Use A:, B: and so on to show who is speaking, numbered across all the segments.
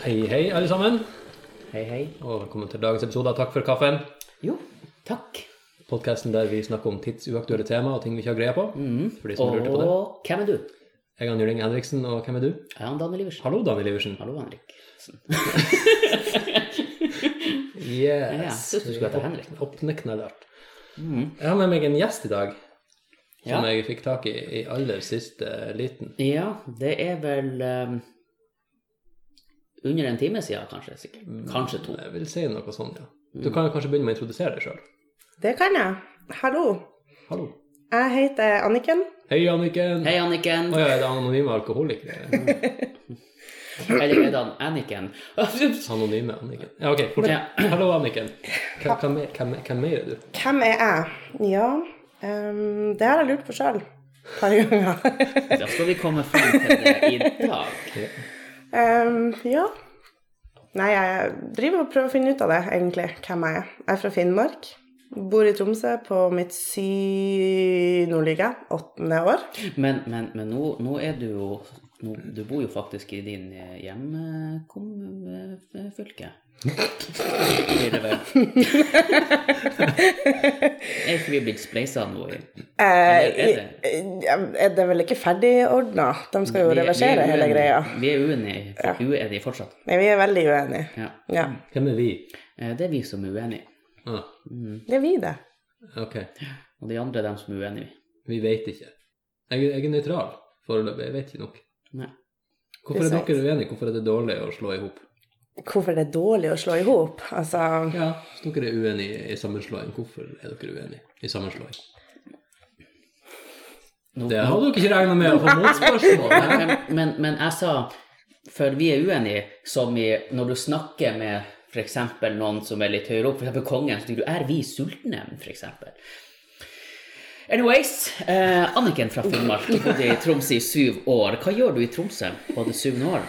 A: Hei, hei, alle sammen.
B: Hei, hei.
A: Og velkommen til dagens episode av Takk for kaffen.
B: Jo, takk.
A: Podkasten der vi snakker om tidsuaktuelle tema og ting vi ikke har greie på. For de som lurte på det.
B: Og hvem er du?
A: Jeg er Jørgen Henriksen, og hvem er du?
B: Jeg er Daniel Iversen.
A: Hallo, Daniel Iversen.
B: Hallo, Henriksen.
A: Yes.
B: Ja, synes du skulle hete Henrik.
A: Mm. Jeg har med meg en gjest i dag, som
B: Ja.
A: jeg fikk tak i i aller siste liten.
B: Ja, det er vel um, under en time siden, kanskje. sikkert. Kanskje to.
A: Jeg vil si noe sånn, ja. Du kan jo kanskje begynne med å introdusere deg sjøl.
C: Det kan jeg. Hallo.
A: Hallo.
C: Jeg heter Anniken.
A: Hei, Anniken.
B: Hei, Anniken.
A: Å ja, er det anonyme alkoholikere?
B: Eller er det han Anniken?
A: Anonyme Anniken. Ja, ok, fortsett. Hallo, Anniken. Hvem, hvem, er- hvem, hvem er du?
C: Hvem er jeg? Ja, um, det har jeg lurt på sjøl et par ganger.
B: Da skal vi komme frem til det i dag.
C: Ehm, ja. Nei, jeg driver og prøver å finne ut av det, egentlig, hvem jeg er. Jeg er fra Finnmark. Bor i Tromsø på mitt sy... Jeg åttende år.
B: Men, men, men nå, nå er du jo nå, Du bor jo faktisk i din hjemfylke. Blir det vel? er ikke vi blitt spleisa nå i
C: Eh,
B: er det?
C: er det vel ikke ferdigordna? De skal jo
B: Vi- vi er
C: reversere hele greia.
B: Vi er uenige,
C: Ja.
B: uenige fortsatt.
C: Nei, vi er veldig uenige.
B: Ja.
C: Ja.
A: Hvem er vi?
B: Eh, Det er vi som er uenige.
A: Ah,
C: Det er vi, det.
A: ok.
B: Og de andre er dem som er uenige.
A: Vi vet ikke. Jeg, jeg er nøytral foreløpig. Jeg vet ikke nok.
B: Nei.
A: Hvorfor er dere uenige? Hvorfor er det dårlig å slå i hop?
C: Hvorfor det er dårlig å slå i hop? Altså
A: Ja, hvis dere er uenige i sammenslåing, hvorfor er dere uenige i sammenslåing? Det hadde dere ikke regna med å få motspørsmål.
B: Men, men, men jeg sa For vi er uenige, som i når du snakker med f.eks. noen som er litt høyere opp, f.eks. kongen, så tenker du 'er vi sultne', f.eks. Anyways, eh, Anniken fra Finnmark bodde i Tromsø i syv år. Hva gjør du i Tromsø på det syvende år?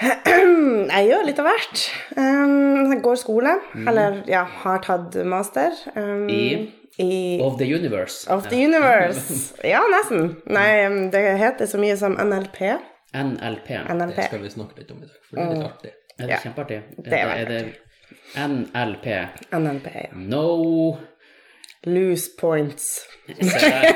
C: Jeg gjør litt av hvert. Jeg går skole, eller ja, har tatt master. Um,
B: I?
C: i
B: Of the Universe.
C: Of the Universe. Ja, nesten. Nei, det heter så mye som NLP.
B: NLP.
C: NLP.
A: Det skal vi snakke litt om i dag, for det er litt artig.
B: Er det
C: Ja.
B: kjempeartig?
C: Det er
B: er det NLP.
C: NLP, ja.
B: No
C: Loose points.
B: Der.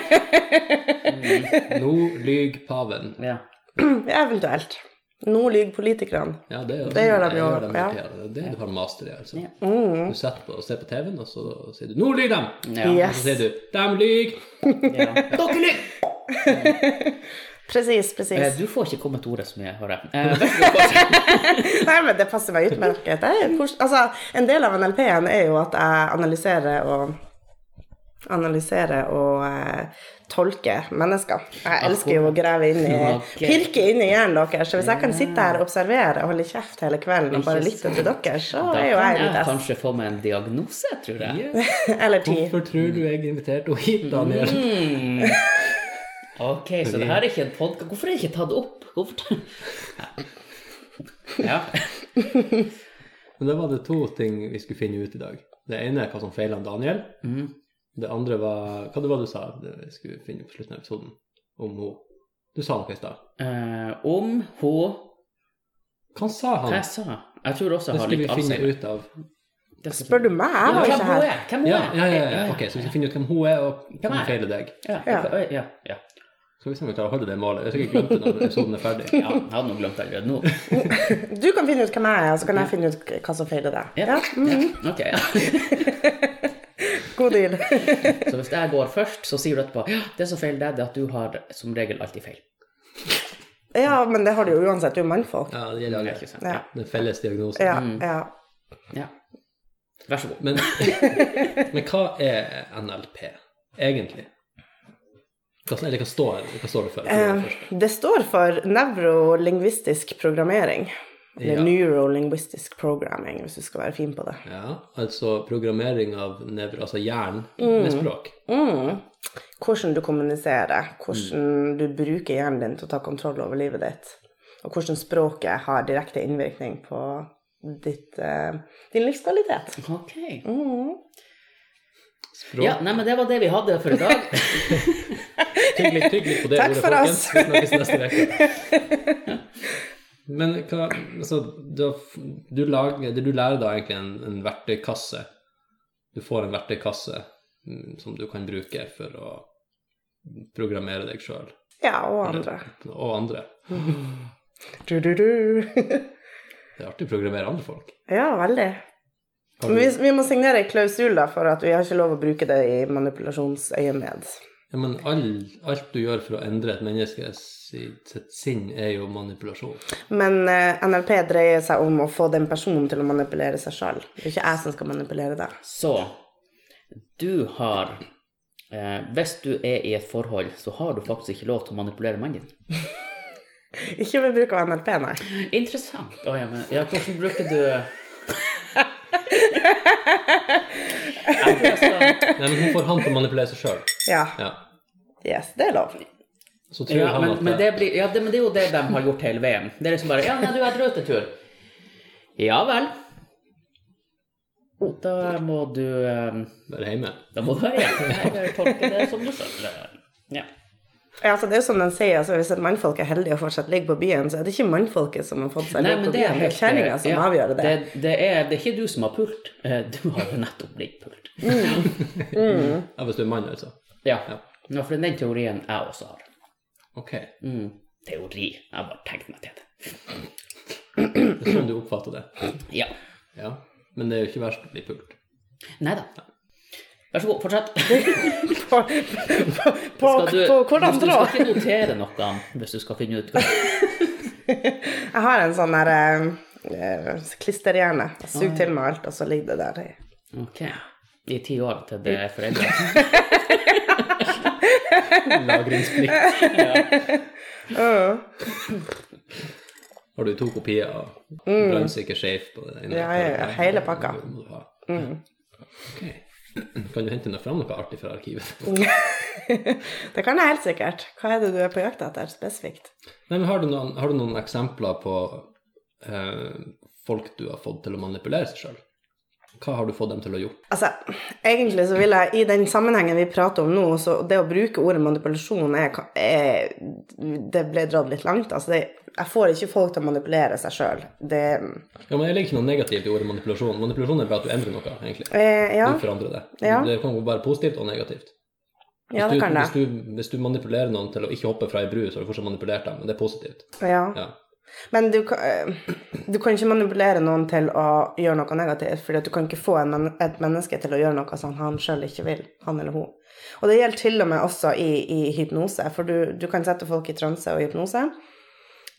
A: Nå lyver paven.
B: Ja.
C: Eventuelt. Nå lyver politikerne.
A: Ja, det, gjør,
C: Det gjør de
A: jeg
C: jo,
A: gjør de
C: ja.
A: Det er det du har master i, altså.
B: Ja.
A: Du setter på og ser på TV-en, og så sier du 'Nå lyver de!'
B: Ja.
A: Og så sier du 'De lyver'.
B: ja. Dere lyver!
C: Presis,
B: Eh,
C: presis.
B: Du får ikke komme til ordet, som jeg hører. Eh, så god.
C: Nei, men det passer meg utmerket. Det er Altså, en del av NLP-en er jo at jeg analyserer og analyserer og eh, tolke mennesker. Jeg elsker jo å grave inn i Pirke inn i hjernen deres. Så hvis jeg kan sitte her og observere og holde kjeft hele kvelden og bare lytte til dere, så er jo
B: kan
C: jeg
B: Da
C: litt jeg
B: kanskje få meg en diagnose, tror jeg.
C: Eller ti.
A: Hvorfor tror du jeg inviterte henne hit, Daniel?
B: Mm. Ok, så det her er ikke en podkast Hvorfor er det ikke tatt opp? Hvorfor Ja.
A: Men da var det to ting vi skulle finne ut i dag. Det ene er hva som feiler Daniel.
B: Mm.
A: Det andre var Hva det var du sa jeg skulle finne på slutten av episoden? Om henne. Du sa noe i stad.
B: Eh, om hun
A: Hva sa
B: Hva
A: han?
B: jeg sa Det tror jeg også
A: Det
B: har
A: Det
B: skal
A: vi finne ut av.
B: Det
C: Spør du meg? Jeg var
B: hvem
C: ikke
B: hun
C: her.
B: er? Hvem hun
A: Ja,
B: er?
A: ja, ja, ja. Ok, så vi skal finne ut hvem hun er, og
B: Hvem
A: som
B: er?
A: feiler deg.
B: Ja,
C: Ja.
A: Skal vi se om vi klarer å holde det målet. Jeg har sikkert glemt det når episoden er ferdig.
B: ja jeg hadde nå glemt det allerede nå.
C: Du kan finne ut hvem jeg er, og så kan jeg finne ut hva som feiler deg.
B: Ja.
C: Ja, mm,
B: ja. Ok, ja.
C: god deal.
B: Så hvis jeg går først, så sier du etterpå ja, det som feiler deg, det er at du har som regel alltid feil.
C: Ja, men det har du jo uansett. Du er mannfolk.
A: Ja, det gjelder
B: er
A: alle.
C: Ja.
B: Ja.
A: Den felles diagnosen.
C: Ja,
B: Mm.
C: ja.
B: ja. Vær så god.
A: Men, men hva er NLP egentlig? Hva, eller hva står, hva står det for?
C: Eh, Det står for nevrolingvistisk programmering. Eller
A: Ja.
C: neurolinguistic programming, hvis du skal være fin på det.
A: Ja, altså programmering av nevr, altså hjernen med språk.
C: Mm. Hvordan du kommuniserer, hvordan du bruker hjernen din til å ta kontroll over livet ditt, og hvordan språket har direkte innvirkning på ditt, uh, din livskvalitet.
B: Ok.
C: Mm.
A: Språk.
B: Ja, nei, men det var det vi hadde for i dag.
A: Tygg litt, tygg litt på det
C: Takk
A: ordet,
C: for
A: folkens.
C: oss.
A: Vi snakkes neste uke. Men hva Altså, du, du, lager, du lærer da egentlig en, en verktøykasse. Du får en verktøykasse mm, som du kan bruke for å programmere deg sjøl
C: Ja, og andre.
A: og andre.
C: Du, du, du.
A: Det er artig å programmere andre folk.
C: ja, veldig. Vi, vi må signere en klausul da, for at vi har ikke lov å bruke det i manipulasjonsøyemed.
A: ja, men all, alt du gjør for å endre et menneske sitt, sitt sinn, er jo manipulasjon.
C: Men uh, NLP dreier seg om å få den personen til å manipulere seg sjøl. Det er ikke jeg som skal manipulere deg.
B: Så du har uh, Hvis du er i et forhold, så har du faktisk ikke lov til å manipulere mannen din.
C: Ikke ved bruk av NLP, nei.
B: Interessant. Oh, ja, men, ja, hvordan bruker du Jeg tror jeg skal
A: Nei, men hun får han til å manipulere seg sjøl.
C: Ja.
A: Ja.
C: Yes, det er lov.
A: Så tror
B: ja,
A: han
B: men,
A: at
B: men, det blir, ja, det, men det er jo det de har gjort hele VM. Det er liksom bare Ja, nei, du, jeg drar en tur. Ja vel. Da må du um,
A: Være hjemme.
B: Da må du være hjemme. Jeg tolker det som du skjønner. Ja.
C: Ja, altså det er jo som de sier, altså Hvis et mannfolk er heldig og fortsatt ligger på byen, så er det ikke mannfolket som har fått seg ligge på
B: det
C: byen, det er kjerringa som
B: ja,
C: avgjør det.
B: Det, det, er, det er ikke du som har pult. Eh, Du har jo nettopp blitt pult.
A: Ja, hvis du er mann, altså.
B: Ja.
A: Ja.
B: ja, for det er den teorien jeg også har.
A: Ok.
B: Mm. Teori. Jeg har bare tenkt meg til det.
A: Det er sånn du oppfatter det.
B: Ja.
A: Ja. Men det er jo ikke verst å bli pult.
B: Nei da. Vær så god, fortsett.
C: På, på, på,
B: du,
C: på hvordan
B: du, du skal ikke notere noe hvis du skal finne ut hva
C: Jeg har en sånn der eh, eh, klisterhjerne. Jeg suger til meg alt, og så ligger det der.
B: Ok. I ti år til det er foreldre.
A: Lagringsplikt.
C: Ja.
A: Har du to kopier av brannsikker safe på det ene?
C: Ja, ja, hele pakka.
A: Mm. må du ha. Ok. Kan du hente noe fram noe artig fra arkivet?
C: Det kan jeg helt sikkert. Hva er det du er på jakt etter spesifikt?
A: Nei, men har du noen, har du noen eksempler på eh, folk du har fått til å manipulere seg sjøl? Hva har du fått dem til å gjøre?
C: Altså, egentlig så vil jeg, i den sammenhengen vi prater om nå, så det å bruke ordet manipulasjon er, er Det ble dratt litt langt. Altså, det, jeg får ikke folk til å manipulere seg sjøl. Det
A: Ja, men Jeg legger ikke noe negativt i ordet manipulasjon. Manipulasjon er bare at du endrer noe, egentlig.
C: eh, Ja,
A: Du forandrer det.
C: Ja.
A: Det kan gå bare positivt og negativt. Hvis,
C: ja det
A: du,
C: kan det.
A: hvis, du, hvis du manipulerer noen til å ikke hoppe fra ei bru, så har du fortsatt manipulert dem, men det er positivt.
C: Ja.
A: Ja.
C: Men du kan, eh, du kan ikke manipulere noen til å gjøre noe negativt, for du kan ikke få en, men- et menneske til å gjøre noe som han sjøl ikke vil, han eller hun. Og det gjelder til og med også i, i hypnose, for du, du kan sette folk i transe og hypnose.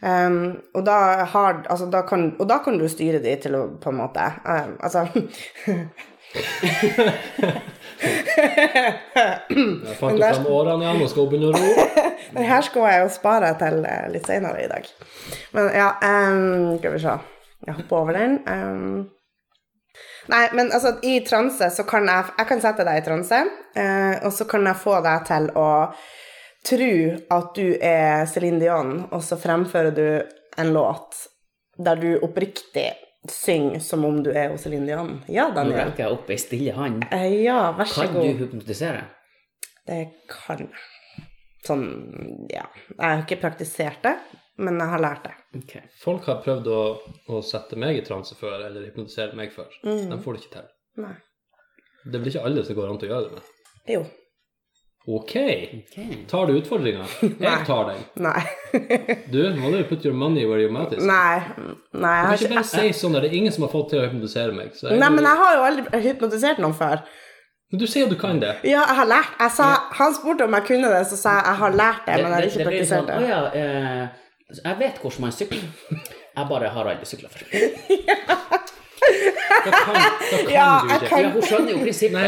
C: Um, og, da har, altså, da kan, og da kan du styre de til å på en måte um, Altså
A: Jeg fant jo frem årene igjen og skal begynne å ro.
C: Det her skal jeg jo spare til eh, litt senere i dag. Men ja, um, skal vi se. Jeg hopper over den. Um, nei, men altså, i transe så kan jeg Jeg kan sette deg i transe, eh, og så kan jeg få deg til å tro at du er Céline Dion, og så fremfører du en låt der du oppriktig synger som om du er hos Céline Dion. Ja,
B: Nå
C: Daniel.
B: rekker jeg opp ei stille hånd.
C: Eh, ja, vær så
B: Kan du hypnotisere?
C: Det kan jeg. Sånn, ja. Jeg har ikke praktisert det, men jeg har lært det.
B: Ok.
A: Folk har prøvd å, å sette meg i transe før, eller hypnotisere meg før.
C: Mm.
A: De får det ikke til.
C: Nei.
A: Det er vel ikke alle som går an til å gjøre det med.
C: Jo.
A: Ok,
B: Ok.
A: tar du utfordringa? Jeg tar den.
C: Nei.
A: Du, må du put your money where your mouth is?
C: Nei. Nei, jeg har
A: ikke bare si sånn der, det er ingen som har fått til å hypnotisere meg. Så jeg,
C: Nei, men jeg har jo aldri hypnotisert noen før.
A: Men du sier du kan det.
C: Ja, jeg har lært. Jeg sa, han spurte om jeg kunne det, så sa jeg jeg har lært det, men jeg har ikke praktisert
B: sånn, Å
C: det.
B: ja, eh, jeg vet hvordan man sykler. Jeg bare har aldri sykla før.
A: Da kan, da kan
C: Ja,
A: du
C: jeg
A: ikke.
C: kan-
B: Ja, hun skjønner jo prinsippet.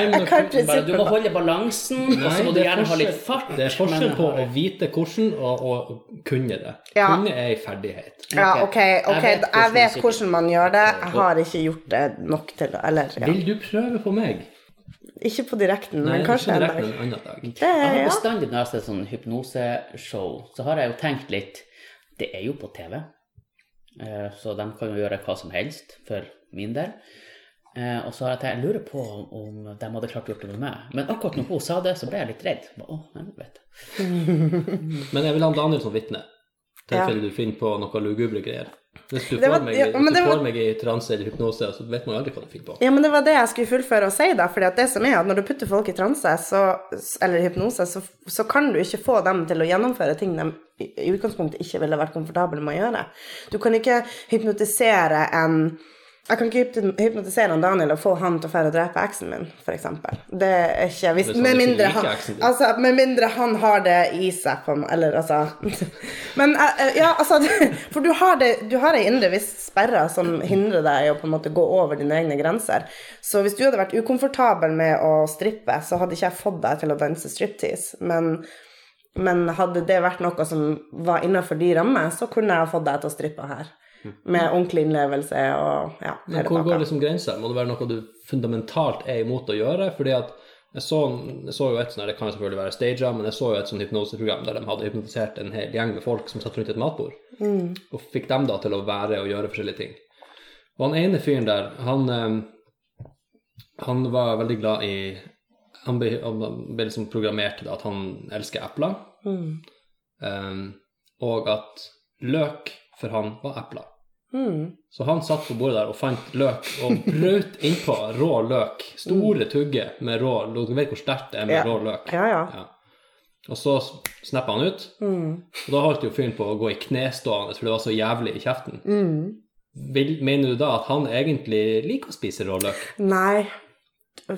C: Jeg
A: du-
B: må holde balansen, og så må du
A: er
B: gjerne ha litt fart.
A: Det er forskjell
B: men-
A: på å vite hvordan og å kunne det.
C: Ja.
A: Kunne er en ferdighet.
C: Ja,
B: Ok.
C: okay.
B: Jeg
C: ok,
B: vet
C: jeg
B: hvordan
C: vet hvordan man gjør det. Jeg har ikke gjort det nok til Eller, ja.
A: Vil du prøve på meg?
C: Ikke på direkten,
A: Nei,
C: men kanskje
A: ikke
C: en dag.
A: en annen dag.
C: Det,
B: Jeg har bestandig når jeg ser sånn hypnoseshow, så har jeg jo tenkt litt Det er jo på TV, eh, så de kan jo gjøre hva som helst for min del. Eh, Og så har jeg tenkt, jeg lurer på om- om de hadde klart å gjøre det med meg. Men akkurat når hun sa det, så ble jeg litt redd. Bare, Å, helvete.
A: Men jeg vil ha Daniel som vitne. Tilfelle du finner på noe lugubre greier. Hvis du
C: var-
A: får meg,
C: ja,
A: hvis du
C: det var-
A: får meg i transe eller hypnose, så vet man aldri hva du finner på.
C: Ja, men det var det jeg skulle fullføre å si, da. fordi det som er at når du putter folk i transe så, eller hypnose, så, så kan du ikke få dem til å gjennomføre ting de i i utgangspunktet ikke ville vært komfortable med å gjøre. Du kan ikke hypnotisere en Jeg kan ikke hypnotisere han Daniel og få han til å dra og drepe eksen min, f.eks. Det er ikke hvis,
A: Hvis
C: med, mindre han, altså, med mindre han har det i seg, på meg, Eller altså Men eh, eh, ja, altså For du har, det, du har ei indre viss sperre som hindrer deg i å på en måte gå over dine egne grenser. Så hvis du hadde vært ukomfortabel med å strippe, så hadde ikke jeg fått deg til å danse striptease. Men, men hadde det vært noe som var innenfor de rammer, så kunne jeg ha fått deg til å strippe her. Med ordentlig innlevelse og ja,
A: Men hvor går liksom grensa? Må det være noe du fundamentalt er imot å gjøre? Fordi at jeg så, jeg så jo et sånt, det kan selvfølgelig være staged, men jeg så jo et sånt hypnoseprogram der de hadde hypnotisert en hel gjeng med folk som satt rundt et matbord, og fikk dem da til å være og gjøre forskjellige ting. Og han ene fyren der, han, eh, han var veldig glad i Han ble, han ble liksom programmert til at han elsker epler, eh, og at løk for han var epler.
C: Mm.
A: Så han satt på bordet der og fant løk og brøt innpå rå løk. Store tugger med rå løk. Du vet hvor sterkt det er med
C: Ja.
A: rå løk.
C: Ja, ja.
A: Og så snappa han ut, og da holdt jo fyren på å gå i knestående, for det var så jævlig i kjeften. Vil, mener du da at han egentlig liker å spise rå løk?
C: Nei.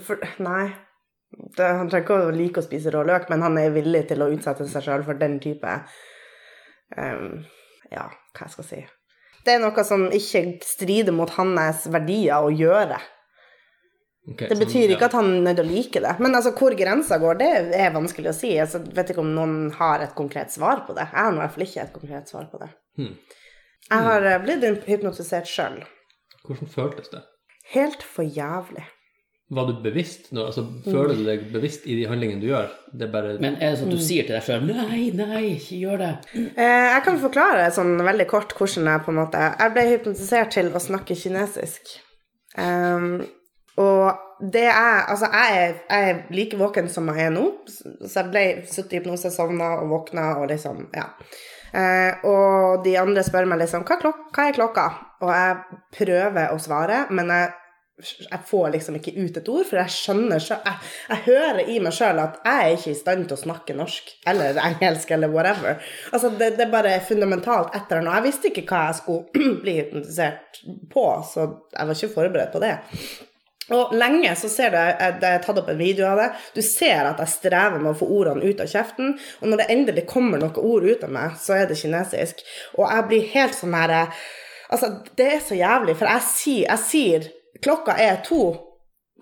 C: For, nei. Det, han trenger ikke å like å spise rå løk, men han er villig til å utsette seg sjøl for den type um, Ja, hva jeg skal si. Det er noe som ikke strider mot hans verdier å gjøre.
A: Okay,
C: Det
A: betyr sånn,
C: betyr ikke
A: ja.
C: at han er nødt til å like det. Men altså, hvor grensa går, det er vanskelig å si. Altså, jeg vet ikke om noen har et konkret svar på det. Jeg har i hvert fall ikke et konkret svar på det.
A: Hmm.
C: Jeg har eh, blitt hypnotisert sjøl.
A: Hvordan føltes det?
C: Helt for jævlig.
A: Var du bevisst? nå? altså, føler du deg bevisst i de handlingene du gjør? Det er bare
B: Men er det sånn at du sier til deg sjøl Nei, nei, ikke gjør det.
C: Eh, jeg kan forklare sånn veldig kort hvordan jeg på en måte Jeg ble hypnotisert til å snakke kinesisk. Um, og det er Altså, jeg er, jeg er like våken som jeg er nå, så jeg ble sittet i hypnose, sovna og våkna og liksom Ja. Eh, og de andre spør meg liksom hva, klok hva er klokka? Og jeg prøver å svare, men jeg jeg får liksom ikke ut et ord, for jeg skjønner selv, jeg, jeg hører i meg sjøl at jeg er ikke i stand til å snakke norsk eller engelsk eller whatever. Altså, det, det er bare fundamentalt etter annet. Jeg visste ikke hva jeg skulle bli hypnotisert på, så jeg var ikke forberedt på det. Og lenge så ser du, jeg jeg har tatt opp en video av det, du ser at jeg strever med å få ordene ut av kjeften, og når det endelig kommer noen ord ut av meg, så er det kinesisk. Og jeg blir helt sånn her Altså, det er så jævlig, for jeg sier, jeg sier klokka er to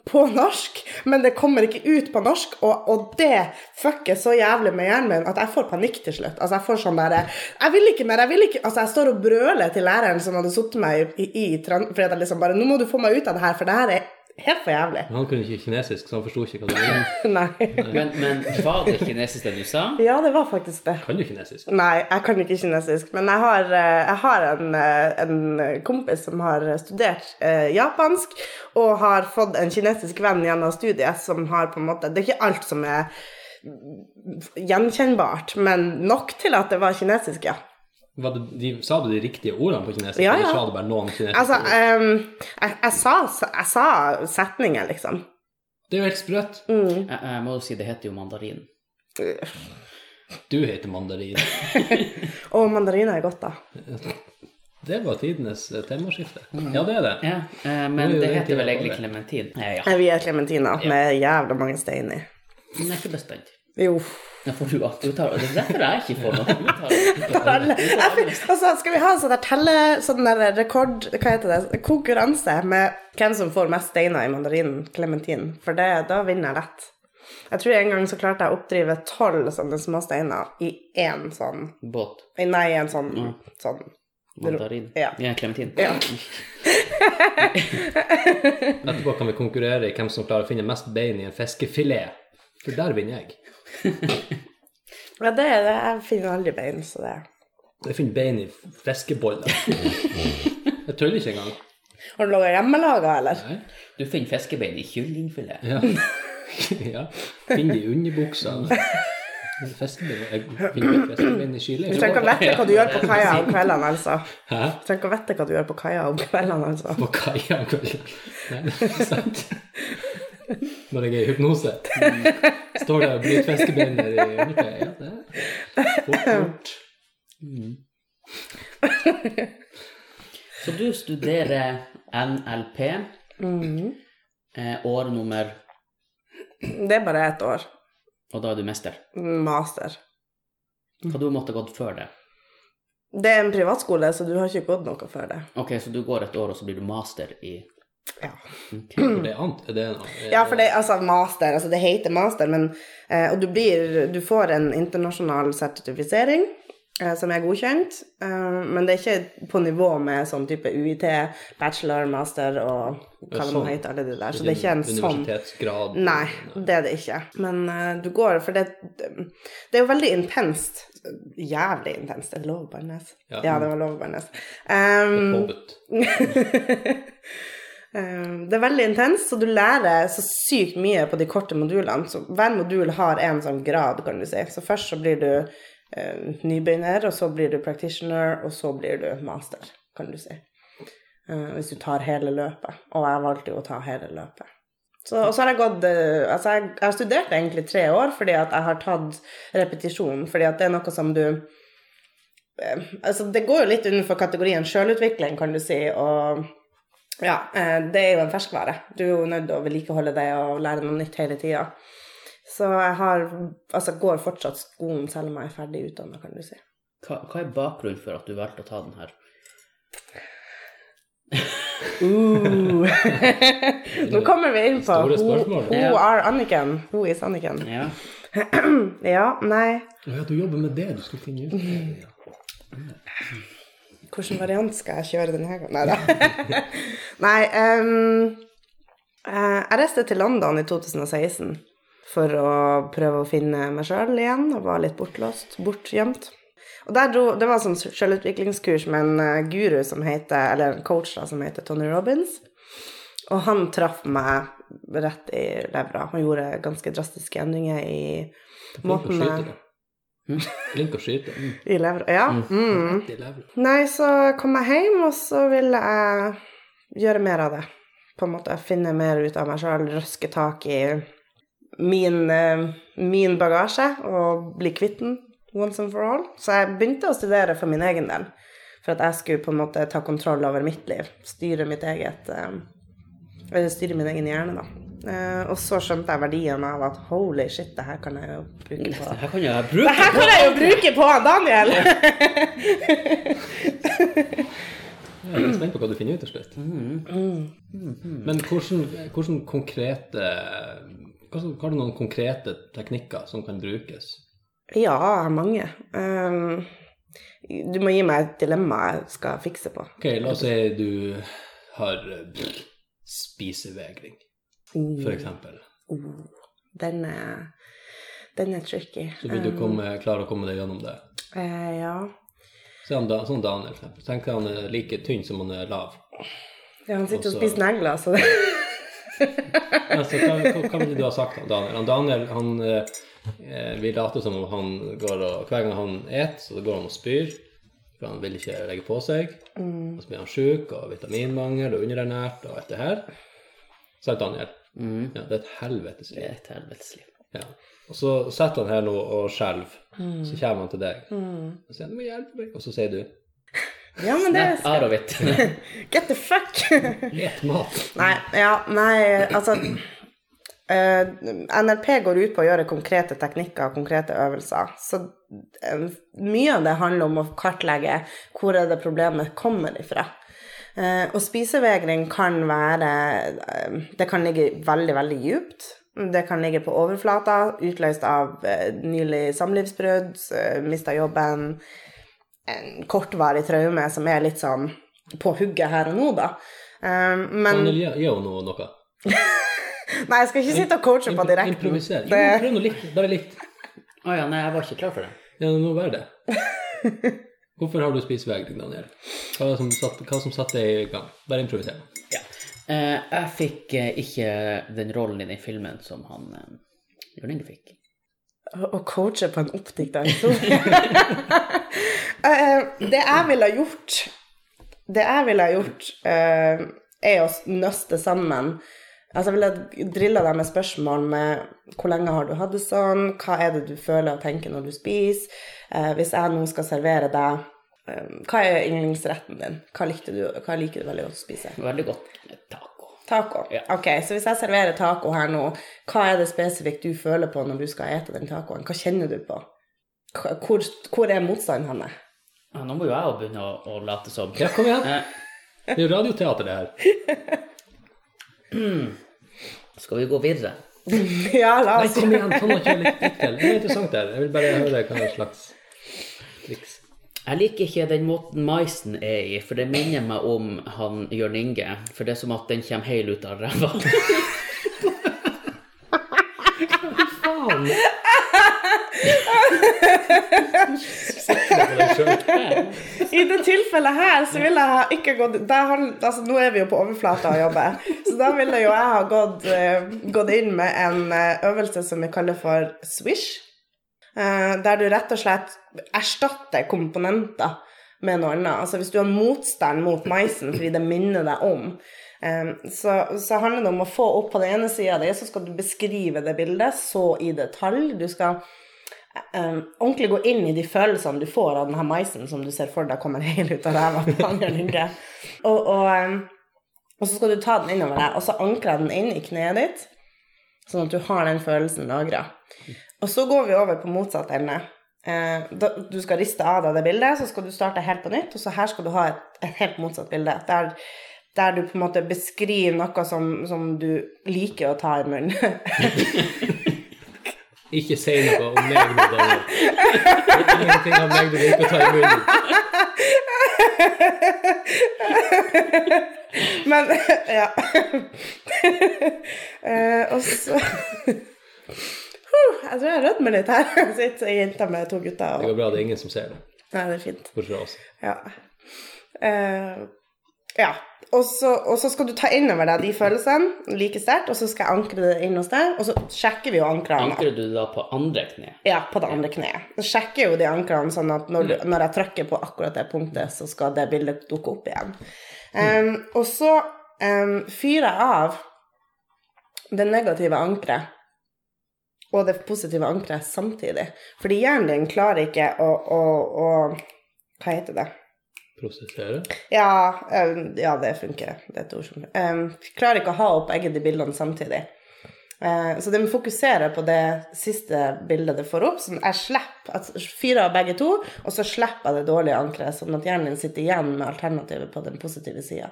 C: på norsk, men det kommer ikke ut på norsk, og, og det fucker så jævlig med hjernen min at jeg får panikk til slutt. Altså, jeg får sånn derre Jeg vil ikke mer, jeg vil ikke Altså, jeg står og brøler til læreren som hadde sittet meg i, i, i fordi liksom bare Nå må du få meg ut av det her, for det her er helt for jævlig.
A: Han kunne ikke kinesisk, så han forsto ikke hva det var.
C: Nei.
B: Men, men var det kinesisk det du sa?
C: Ja, det var faktisk det.
A: Kan du kinesisk?
C: Nei, jeg kan ikke kinesisk, men jeg har, eh, jeg har en, eh, en kompis som har studert eh, japansk, og har fått en kinesisk venn gjennom studiet som har på en måte Det er ikke alt som er gjenkjennbart, men nok til at det var kinesisk, ja.
A: Var det, de, sa du de riktige ordene på kinesisk,
C: Ja, ja.
A: eller sa du bare noen kinesiske
C: Altså,
A: ord?
C: ehm, jeg, jeg, sa, jeg sa setninger, liksom.
A: Det er jo helt sprøtt.
B: Jeg, jeg må jo si det heter jo mandarin.
A: Du heter mandarin.
C: Å, mandariner er godt, da.
A: Det var tidenes temaskifte. Mm. Ja, det er det.
B: Ja, eh, men det
A: det
B: heter vel egentlig klementin. Ja, ja.
C: Vi er klementiner med jævla mange stein i.
B: Men jeg er ikke bestemt.
C: Jo.
B: Ja, for du, du tar, det er derfor jeg ikke får noe.
C: Jeg Altså, skal vi ha en sånn der telle, sånn der rekord, hva heter det, konkurranse med hvem som får mest steiner i mandarinen, klementin, for det, da vinner jeg lett. Jeg tror en gang så klarte jeg å oppdrive tolv sånne små steiner i én sånn,
B: båt,
C: nei, i en sånn, sånn,
B: mandarin.
C: Ja.
B: Ja, klementin.
C: ja.
A: Etterpå kan vi konkurrere i hvem som klarer å finne mest bein i en fiskefilet. For der vinner jeg.
C: Ja, det er det, jeg finner aldri bein, så det.
A: Jeg finner bein i fiskeboller. Jeg tøller ikke engang.
C: Har du laget hjemmelaga, eller?
A: Nei.
B: Du finner fiskebein i kyllingfilet.
A: Ja. ja. Finn de i underbuksa. Fiskebein Jeg finner fiskebein i Chile.
C: Du trenger ikke å vite hva du gjør på kaia om kveldene, altså.
A: Hæ?
C: Du trenger ikke å vite hva du gjør på kaia om kveldene, altså.
A: På kaia om kvelden. Nei, det er sant. Når jeg er i hypnose. Står der og bryter fiskebeiner i undertøyet. Ja, det er fort gjort.
B: Så du studerer NLP, eh, år nummer
C: Det er bare ett år.
B: Og da er du mester.
C: Master.
B: Hva du måtte gått før det?
C: Det er en privatskole, så du har ikke gått noe før det.
B: Ok, så du går et år, og så blir du master i
C: Ja.
A: Okay, det er. Er det noe?
C: Ja, for det altså master, altså det heter master, men eh, Og du blir Du får en internasjonal sertifisering eh, som er godkjent, eh, men det er ikke på nivå med sånn type UiT, bachelor, master og hva det nå
A: sånn.
C: heter, alle de der. Så det er ikke en sånn
A: Universitetsgrad?
C: Nei, det er det ikke. Men eh, du går For det, det er jo veldig intenst. Jævlig intenst. Er det lov å bare
A: Ja.
C: Ja, det var lov å bannes. Um,
A: Påbudt.
C: Eh, Det er veldig intenst, så du lærer så sykt mye på de korte modulene. Så hver modul har en sånn grad, kan du si. Så først så blir du eh, nybegynner, og så blir du practitioner, og så blir du master, kan du si. Eh, hvis du tar hele løpet. Og jeg valgte jo å ta hele løpet. Så, og så har jeg gått eh, Altså, jeg, jeg har studert egentlig tre år fordi at jeg har tatt repetisjon, fordi at det er noe som du eh, Altså, det går jo litt innenfor kategorien sjølutvikling, kan du si, og ja, eh, det er jo en ferskvare. Du er jo nødt til å vedlikeholde det og lære noe nytt hele tida. Så jeg har Altså går fortsatt skolen selv om jeg er ferdig utdanna, kan du si.
B: Hva, hva er bakgrunnen for at du valgte å ta den her?
C: Uh. Nå kommer vi inn på who, who are Anniken? Who is Anniken?
B: Ja.
C: Ja, nei
A: Ja, du jobber med det, du skal finne ut det. Ja.
C: Hvilken variant skal jeg kjøre denne gangen? Nei da. Nei, ehm, eh, jeg reiste til London i 2016 for å prøve å finne meg sjøl igjen, og var litt bortlåst, bortgjemt. Og der dro, Det var sånn selvutviklingskurs med en eh, guru som heter, eller en coach da, som heter Tony Robins. Og han traff meg rett i levra. Han gjorde ganske drastiske endringer i måten jeg-.
A: Flink å skyte. Mm.
C: I levra, ja. Mm.
A: Rett.
C: Nei, så kom jeg hjem, og så ville jeg gjøre mer av det. På en måte finne mer ut av meg sjøl, røske tak i min, eh, min bagasje og bli kvitt den once and for all. Så jeg begynte å studere for min egen del. For at jeg skulle på en måte ta kontroll over mitt liv. Styre mitt eget eh, Eller styre min egen hjerne, da. Eh, og så skjønte jeg verdien av at holy shit, det her kan jeg jo bruke på
B: Det her kan jeg bruke
C: her kan jeg jo bruke på Daniel!
A: Jeg er spent på hva du finner ut til slutt. Men hvordan, hvordan konkrete hvordan, Har du noen konkrete teknikker som kan brukes?
C: Ja, jeg har mange. Um, du må gi meg et dilemma jeg skal fikse på.
A: Ok, La oss si du har eh, spisevegring, for eksempel.
C: Oh, den er, den er tricky.
A: Så vil du komme, klare å komme deg gjennom det.
C: Eh, ja.
A: Se da, sånn Daniel, for eksempel. Tenk han er like tynn som han er lav.
C: ja, han sitter og spiser negler, så det
A: Altså, hva, hva, hva ville du ha sagt om Daniel? Han Daniel han eh, vil late som om han går og Hver gang han et, så går han og spyr. For han vil ikke legge på seg. Og så blir han sjuk og vitaminmangel og underernært og alt det her. Sant, Daniel?
B: Mm.
A: Ja, det er et helvetes
B: Det er et helvetes liv.
A: Ja. Og så sitter han her nå og skjelver. Så kommer han til deg. Og sier 'Du må hjelpe meg.' Og så sier du
C: Ja, men det
B: Snap out of it.
C: Get the fuck!
A: 'Et mat'.
C: nei, ja, nei, altså uh, NLP går ut på å gjøre konkrete teknikker og konkrete øvelser. Så uh, mye av det handler om å kartlegge hvor er det problemet kommer ifra. Eh, og spisevegring kan være eh, Det kan ligge veldig, veldig djupt. Det kan ligge på overflata, utløst av eh, nylig samlivsbrudd, mista jobben, en kortvarig traume som er litt sånn på hugget her og nå, da. Eh, men
A: gi gi henne noe. noe.
C: Nei, jeg skal ikke sitte og coache på direkten.
A: Improviser. Jo,
C: Det,
A: prøv noe litt. Bare litt.
B: Å ja, nei, jeg var ikke klar for det.
A: Ja, nå var det. Hvorfor har du spisevegring, Daniel? Hva, er det som satt, hva som satte deg i gang? Bare improviser.
B: Ja. Eh, jeg fikk eh, ikke den rollen i den filmen som han eh, Jørn Inge fikk.
C: Å coache på en oppdikta historie. Eh, det jeg ville gjort Det jeg ville gjort, eh, er å nøste sammen Altså, jeg ville drilla deg med spørsmål med hvor lenge har du hatt det sånn, hva er det du føler og tenker når du spiser? Eh, hvis jeg nå skal servere deg eh, Hva er yndlingsretten din? Hva, likte du, hva liker du veldig godt å spise?
B: Veldig godt med taco.
C: Taco.
B: Ja.
C: Ok, så hvis jeg serverer taco her nå, hva er det spesifikt du føler på når du skal ete den tacoen? Hva kjenner du på? Hvor, hvor er motstanden henne?
B: Ja, nå må jo jeg begynne å, å late som.
A: Ja, kom igjen.
B: Eh,
A: Det er jo radioteater, det her.
B: skal vi gå videre?
C: ja, la
A: Nei, kom igjen, ta nå litt, litt til. Det er interessant der. Jeg vil bare høre hva slags triks.
B: Jeg liker ikke den måten maisen er i, for det minner meg om han Jørn Inge. For det er som at den kommer heil ut av ræva.
A: Faen!
C: I det tilfellet her så ville jeg ikke gått han, altså Nå er vi jo på overflata og jobber, så da ville jo jeg ha gått, eh, gått inn med en eh, øvelse som vi kaller for swish. eh, der du rett og slett erstatter komponenter med noe annet. Altså hvis du har motstand mot maisen fordi det minner deg om, så, så handler det om å få opp på den ene sida di, så skal du beskrive det bildet så i detalj. Du skal um, ordentlig gå inn i de følelsene du får av denne maisen som du ser for deg kommer helt ut av ræva. Og, og, um, og så skal du ta den innover deg, og så ankre den inn i kneet ditt, sånn at du har den følelsen lagra. Og så går vi over på motsatt ende. Eh, da, du skal riste av deg det bildet, så skal du starte helt på nytt, og så her skal du ha et, et helt motsatt bilde. Der, der du på en måte beskriver noe som, som du liker å ta i munnen.
A: Ikke si noe om meg nå, Daniel. Ingenting om meg du liker å ta i munnen.
C: Men ja. Uh, og så uh, Jeg tror jeg rødmer litt her. Jeg sitter ei jente med to gutter. Og...
A: Det går bra, det er ingen som ser det.
C: Nei, det er fint.
A: Bortsett fra oss.
C: Ja. Eh, ja. Og så, og så skal du ta inn over deg de følelsene like sterkt, og så skal jeg ankre det inn hos deg, og så sjekker vi jo ankrene.
B: Ankrer du da på andre kne?
C: Ja, på det andre kneet. Så sjekker jo de ankrene sånn at når, du, når jeg trykker på akkurat det punktet, så skal det bildet dukke opp igjen. Em, og så um, fyrer jeg av det negative ankeret og det positive ankeret samtidig. Fordi hjernen din klarer ikke å, å, å Hva heter det?
A: Prosessere.
C: Ja, um, ja, det funker. Det er et ord som um, Klarer ikke å ha opp begge de bildene samtidig. Eh, så det må fokusere på det siste bildet det får opp. Sånn jeg slipper at fyrer av begge to, og så slipper jeg det dårlige ankeret, sånn at hjernen din sitter igjen med alternativet på den positive sida.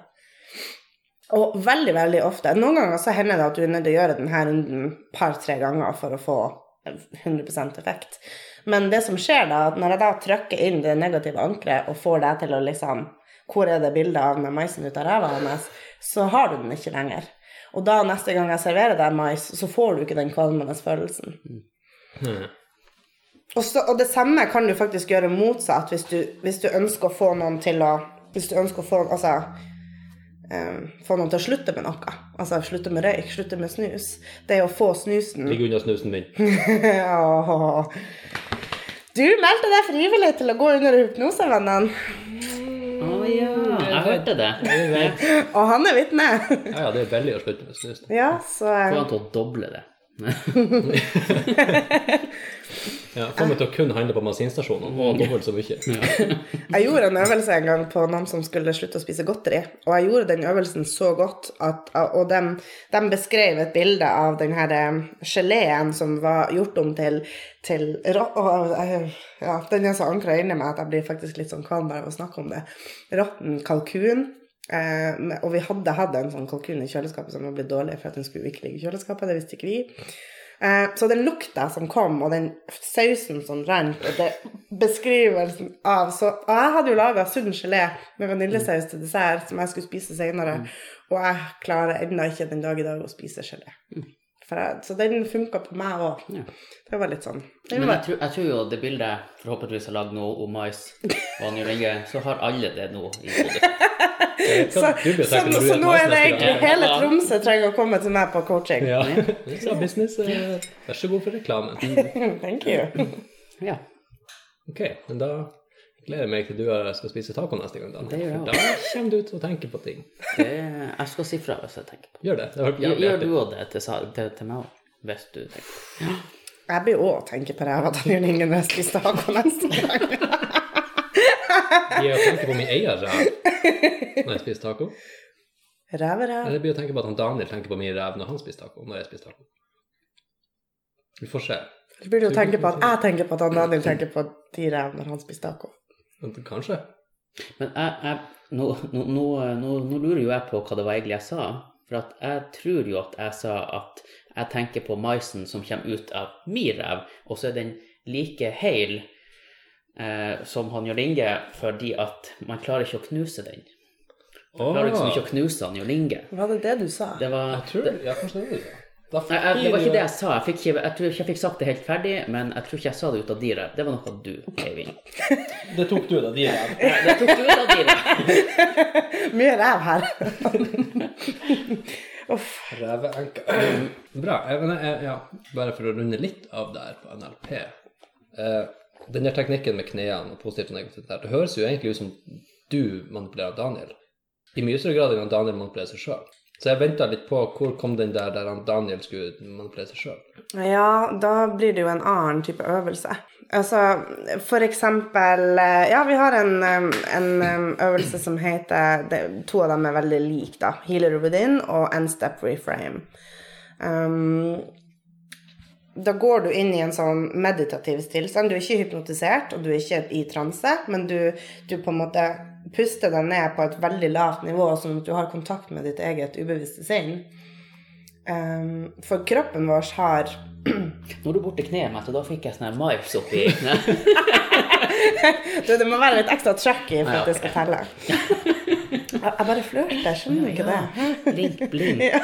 C: Og veldig, veldig ofte Noen ganger så hender det at du er nødt til å gjøre denne runden par-tre ganger for å få 100% effekt. Men det som skjer da, når jeg da trykker inn det negative ankeret og får deg til å liksom Hvor er det bildet av med maisen ut av ræva hans? Så har du den ikke lenger. Og da neste gang jeg serverer deg mais, så får du ikke den kvalmende følelsen.
A: Mm.
C: Og, så, og det samme kan du faktisk gjøre motsatt hvis du, hvis du ønsker å få noen til å Hvis du ønsker å få Altså eh, få noen til å slutte med noe. Altså slutte med røyk, slutte med snus. Det å få snusen
A: Ligg unna snusen min.
C: Du meldte deg frivillig til å gå under hypnose, vennen.
B: Å ja, jeg hørte det.
A: Jeg.
C: Og han er vitne.
A: Ja, ja, det er veldig å slutte med snus.
C: Ja, så
B: Få
C: eh,
B: han til å doble det.
A: Ja, Få til å kun handle på bensinstasjonene og dobbelt så mye.
C: Jeg gjorde en øvelse en gang på noen som skulle slutte å spise godteri. Og jeg gjorde den øvelsen så godt at Og de, de beskrev et bilde av den her eh, geleen som var gjort om til, til og, eh, Ja, den er så ankra inni meg at jeg blir faktisk litt sånn kvalm bare av å snakke om det. Råtten kalkun. Eh, og vi hadde hatt en sånn kalkun i kjøleskapet som var blitt dårlig for at den skulle ikke ligge i kjøleskapet. Det visste ikke vi. Eh, så den lukta som kom, og den sausen som rant, og det beskrivelsen av så, Og jeg hadde jo laga sunn gelé med vaniljesaus til dessert som jeg skulle spise senere, og jeg klarer ennå ikke den dag i dag å spise gelé. For jeg, så den funka på meg òg.
B: Ja.
C: Det var litt sånn. Var
B: Men jeg tror, jeg tror jo det bildet forhåpentligvis har lagd nå om mais og Anja Linge, så har alle det nå i hodet.
C: så, så, så nå er det egentlig hele Tromsø trenger å komme til meg på coaching.
A: Ja. Så business, eh, vær så god for reklamen.
C: Thank you.
B: Ja.
A: Ok, men da gleder meg til du skal spise taco neste gang. Da,
B: Det gjør jeg
A: For da kommer du til å tenke på ting.
B: Det, jeg skal si fra hvis jeg tenker på det.
A: Gjør det. det har vært
B: Gjør, gjør du òg det til, til, til meg òg, hvis du tenker på.
C: Jeg blir òg tenke på det, at han gjør Ingen jeg spiser taco neste gang.
A: Jeg å tenke på min egen ræv når jeg spiser taco.
C: Ræve-ræv.
A: Eller blir å tenke på at han Daniel tenker på min ræv når han spiser taco. Når jeg spiser taco. Vi får se.
C: Så blir det å tenke på at jeg tenker på at han Daniel tenker på de ræv når han spiser taco.
A: Kanskje.
B: Men jeg, jeg, nå, nå, nå, nå, nå lurer jo jeg på hva det var egentlig jeg sa. For at jeg tror jo at jeg sa at jeg tenker på maisen som kommer ut av min ræv, og så er den like hel eh, som han Jørn Inge, fordi at man klarer ikke å knuse den. Man klarer liksom ikke å knuse han Jørn Inge.
C: Var det det du sa?
B: Det var
A: Jeg tror det, Ja, kanskje det du det. Da
B: Nei, jeg, det var ikke det jeg sa. Jeg, fikk ikke, jeg tror ikke jeg fikk sagt det helt ferdig, men jeg tror ikke jeg sa det ut av dyret. Det var noe du Eivind.
A: Det tok du, ut av
B: dyret. Det tok du ut av dyret.
C: Mye ræv her. Uff.
A: Ræveenka. Bra. Ja, bare for å runde litt av det her på NLP. Eh, den der teknikken med knærne og positivt og negativt der, det høres jo egentlig ut som du manipulerer Daniel. I mye større grad enn Daniel manipulerer seg sjøl. Så jeg venta litt på hvor kom den der der Daniel skulle manipulere seg sjøl.
C: Ja, da blir det jo en annen type øvelse. Altså, for eksempel eh, Ja, vi har en, en øvelse som heter To av dem er veldig like, da. Healer within og End step reframe. Um, da går du inn i en sånn meditativ tilstand. Du er ikke hypnotisert, og du er ikke i transe, men du, du på en måte puster deg ned på et veldig lavt nivå, sånn at du har kontakt med ditt eget ubevisste sinn. Um, for kroppen vår har
B: Nå er du borti kneet mitt, og da fikk jeg sånn mais oppi kneet.
C: du, Det må være litt ekstra tracky for
B: Ja,
C: at det skal telle. Jeg, bare flørter, skjønner du ikke det?
B: Blink, blink. Ja.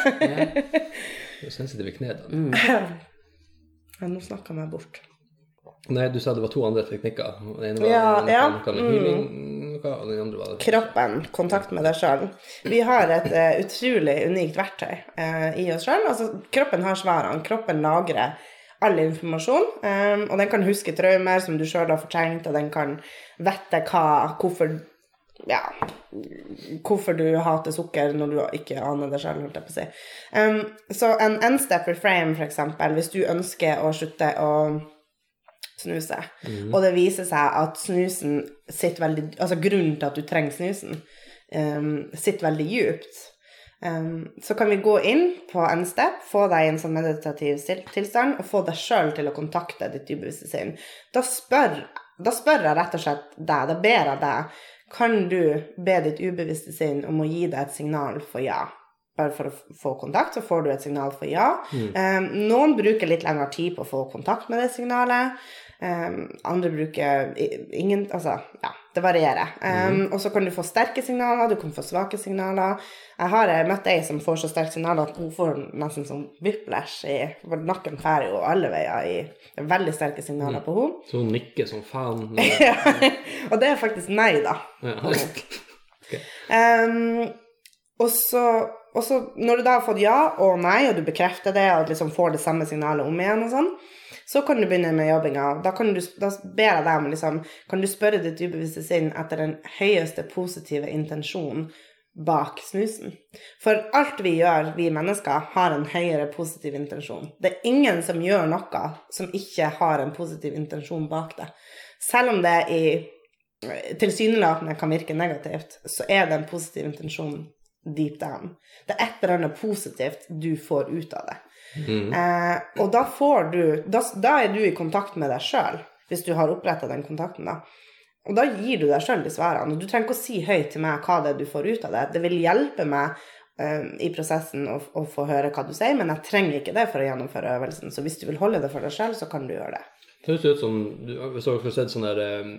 A: Sensitive kne, da.
C: Ja, nå snakka jeg meg bort.
A: Nei, du sa det var to andre teknikker. Den ene var
C: Ja,
A: noe,
C: ja,
A: healing, mm. og den andre var
C: Kroppen, kontakt med deg sjøl. Vi har et uh, utrolig unikt verktøy uh, i oss sjøl. Altså, kroppen har svarene. Kroppen lagrer all informasjon, Um, og den kan huske traumer som du sjøl har fortrengt, og den kan vite hva, hvorfor ja, hvorfor du hater sukker når du ikke aner det selv, holdt jeg på å si. Um, så en N-step reframe, eksempel, hvis du ønsker å slutte å snuse, og det viser seg at snusen sitter veldig Altså grunnen til at du trenger snusen, um, sitter veldig djupt. Um, så kan vi gå inn på en step, få deg i en sånn meditativ tilstand, og få deg sjøl til å kontakte ditt ubevisste sinn. Da spør, da spør jeg rett og slett deg, da ber jeg deg, kan du be ditt ubevisste sinn om å gi deg et signal for ja? Bare for å få kontakt, så får du et signal for ja. Um, noen bruker litt lengre tid på å få kontakt med det signalet. Um, andre bruker ingen Altså, ja, det varierer. Um, Og så kan du få sterke signaler, du kan få svake signaler. Jeg har eh, møtt ei som får så sterke signaler at hun får nesten sånn whiplash i for Nakken drar jo alle veier i veldig sterke signaler på henne.
A: Så hun nikker som faen.
C: Ja. Og det er faktisk nei, da.
A: Ja.
C: Um, og, så, og så når du da har fått ja og nei, og du bekrefter det, og liksom får det samme signalet om igjen og sånn, så kan du begynne med jobbinga. Da, kan du, da ber jeg deg om liksom Kan du spørre ditt ubevisste sinn etter den høyeste positive intensjonen bak snusen? For alt vi gjør, vi mennesker, har en høyere positiv intensjon. Det er ingen som gjør noe som ikke har en positiv intensjon bak det. Selv om det i tilsynelatende kan virke negativt, så er det en positiv intensjon deep down. Det er et eller annet positivt du får ut av det. Eh, og da får du da, da er du i kontakt med deg sjøl, hvis du har oppretta den kontakten, da. Og da gir du deg sjøl de svarene. Og du trenger ikke å si høyt til meg hva det er du får ut av det. Det vil hjelpe meg eh, i prosessen å, å få høre hva du sier, men jeg trenger ikke det for å gjennomføre øvelsen. Så hvis du vil holde det for deg sjøl, så kan du gjøre det.
A: Det høres ut som du har sett sånne der, um,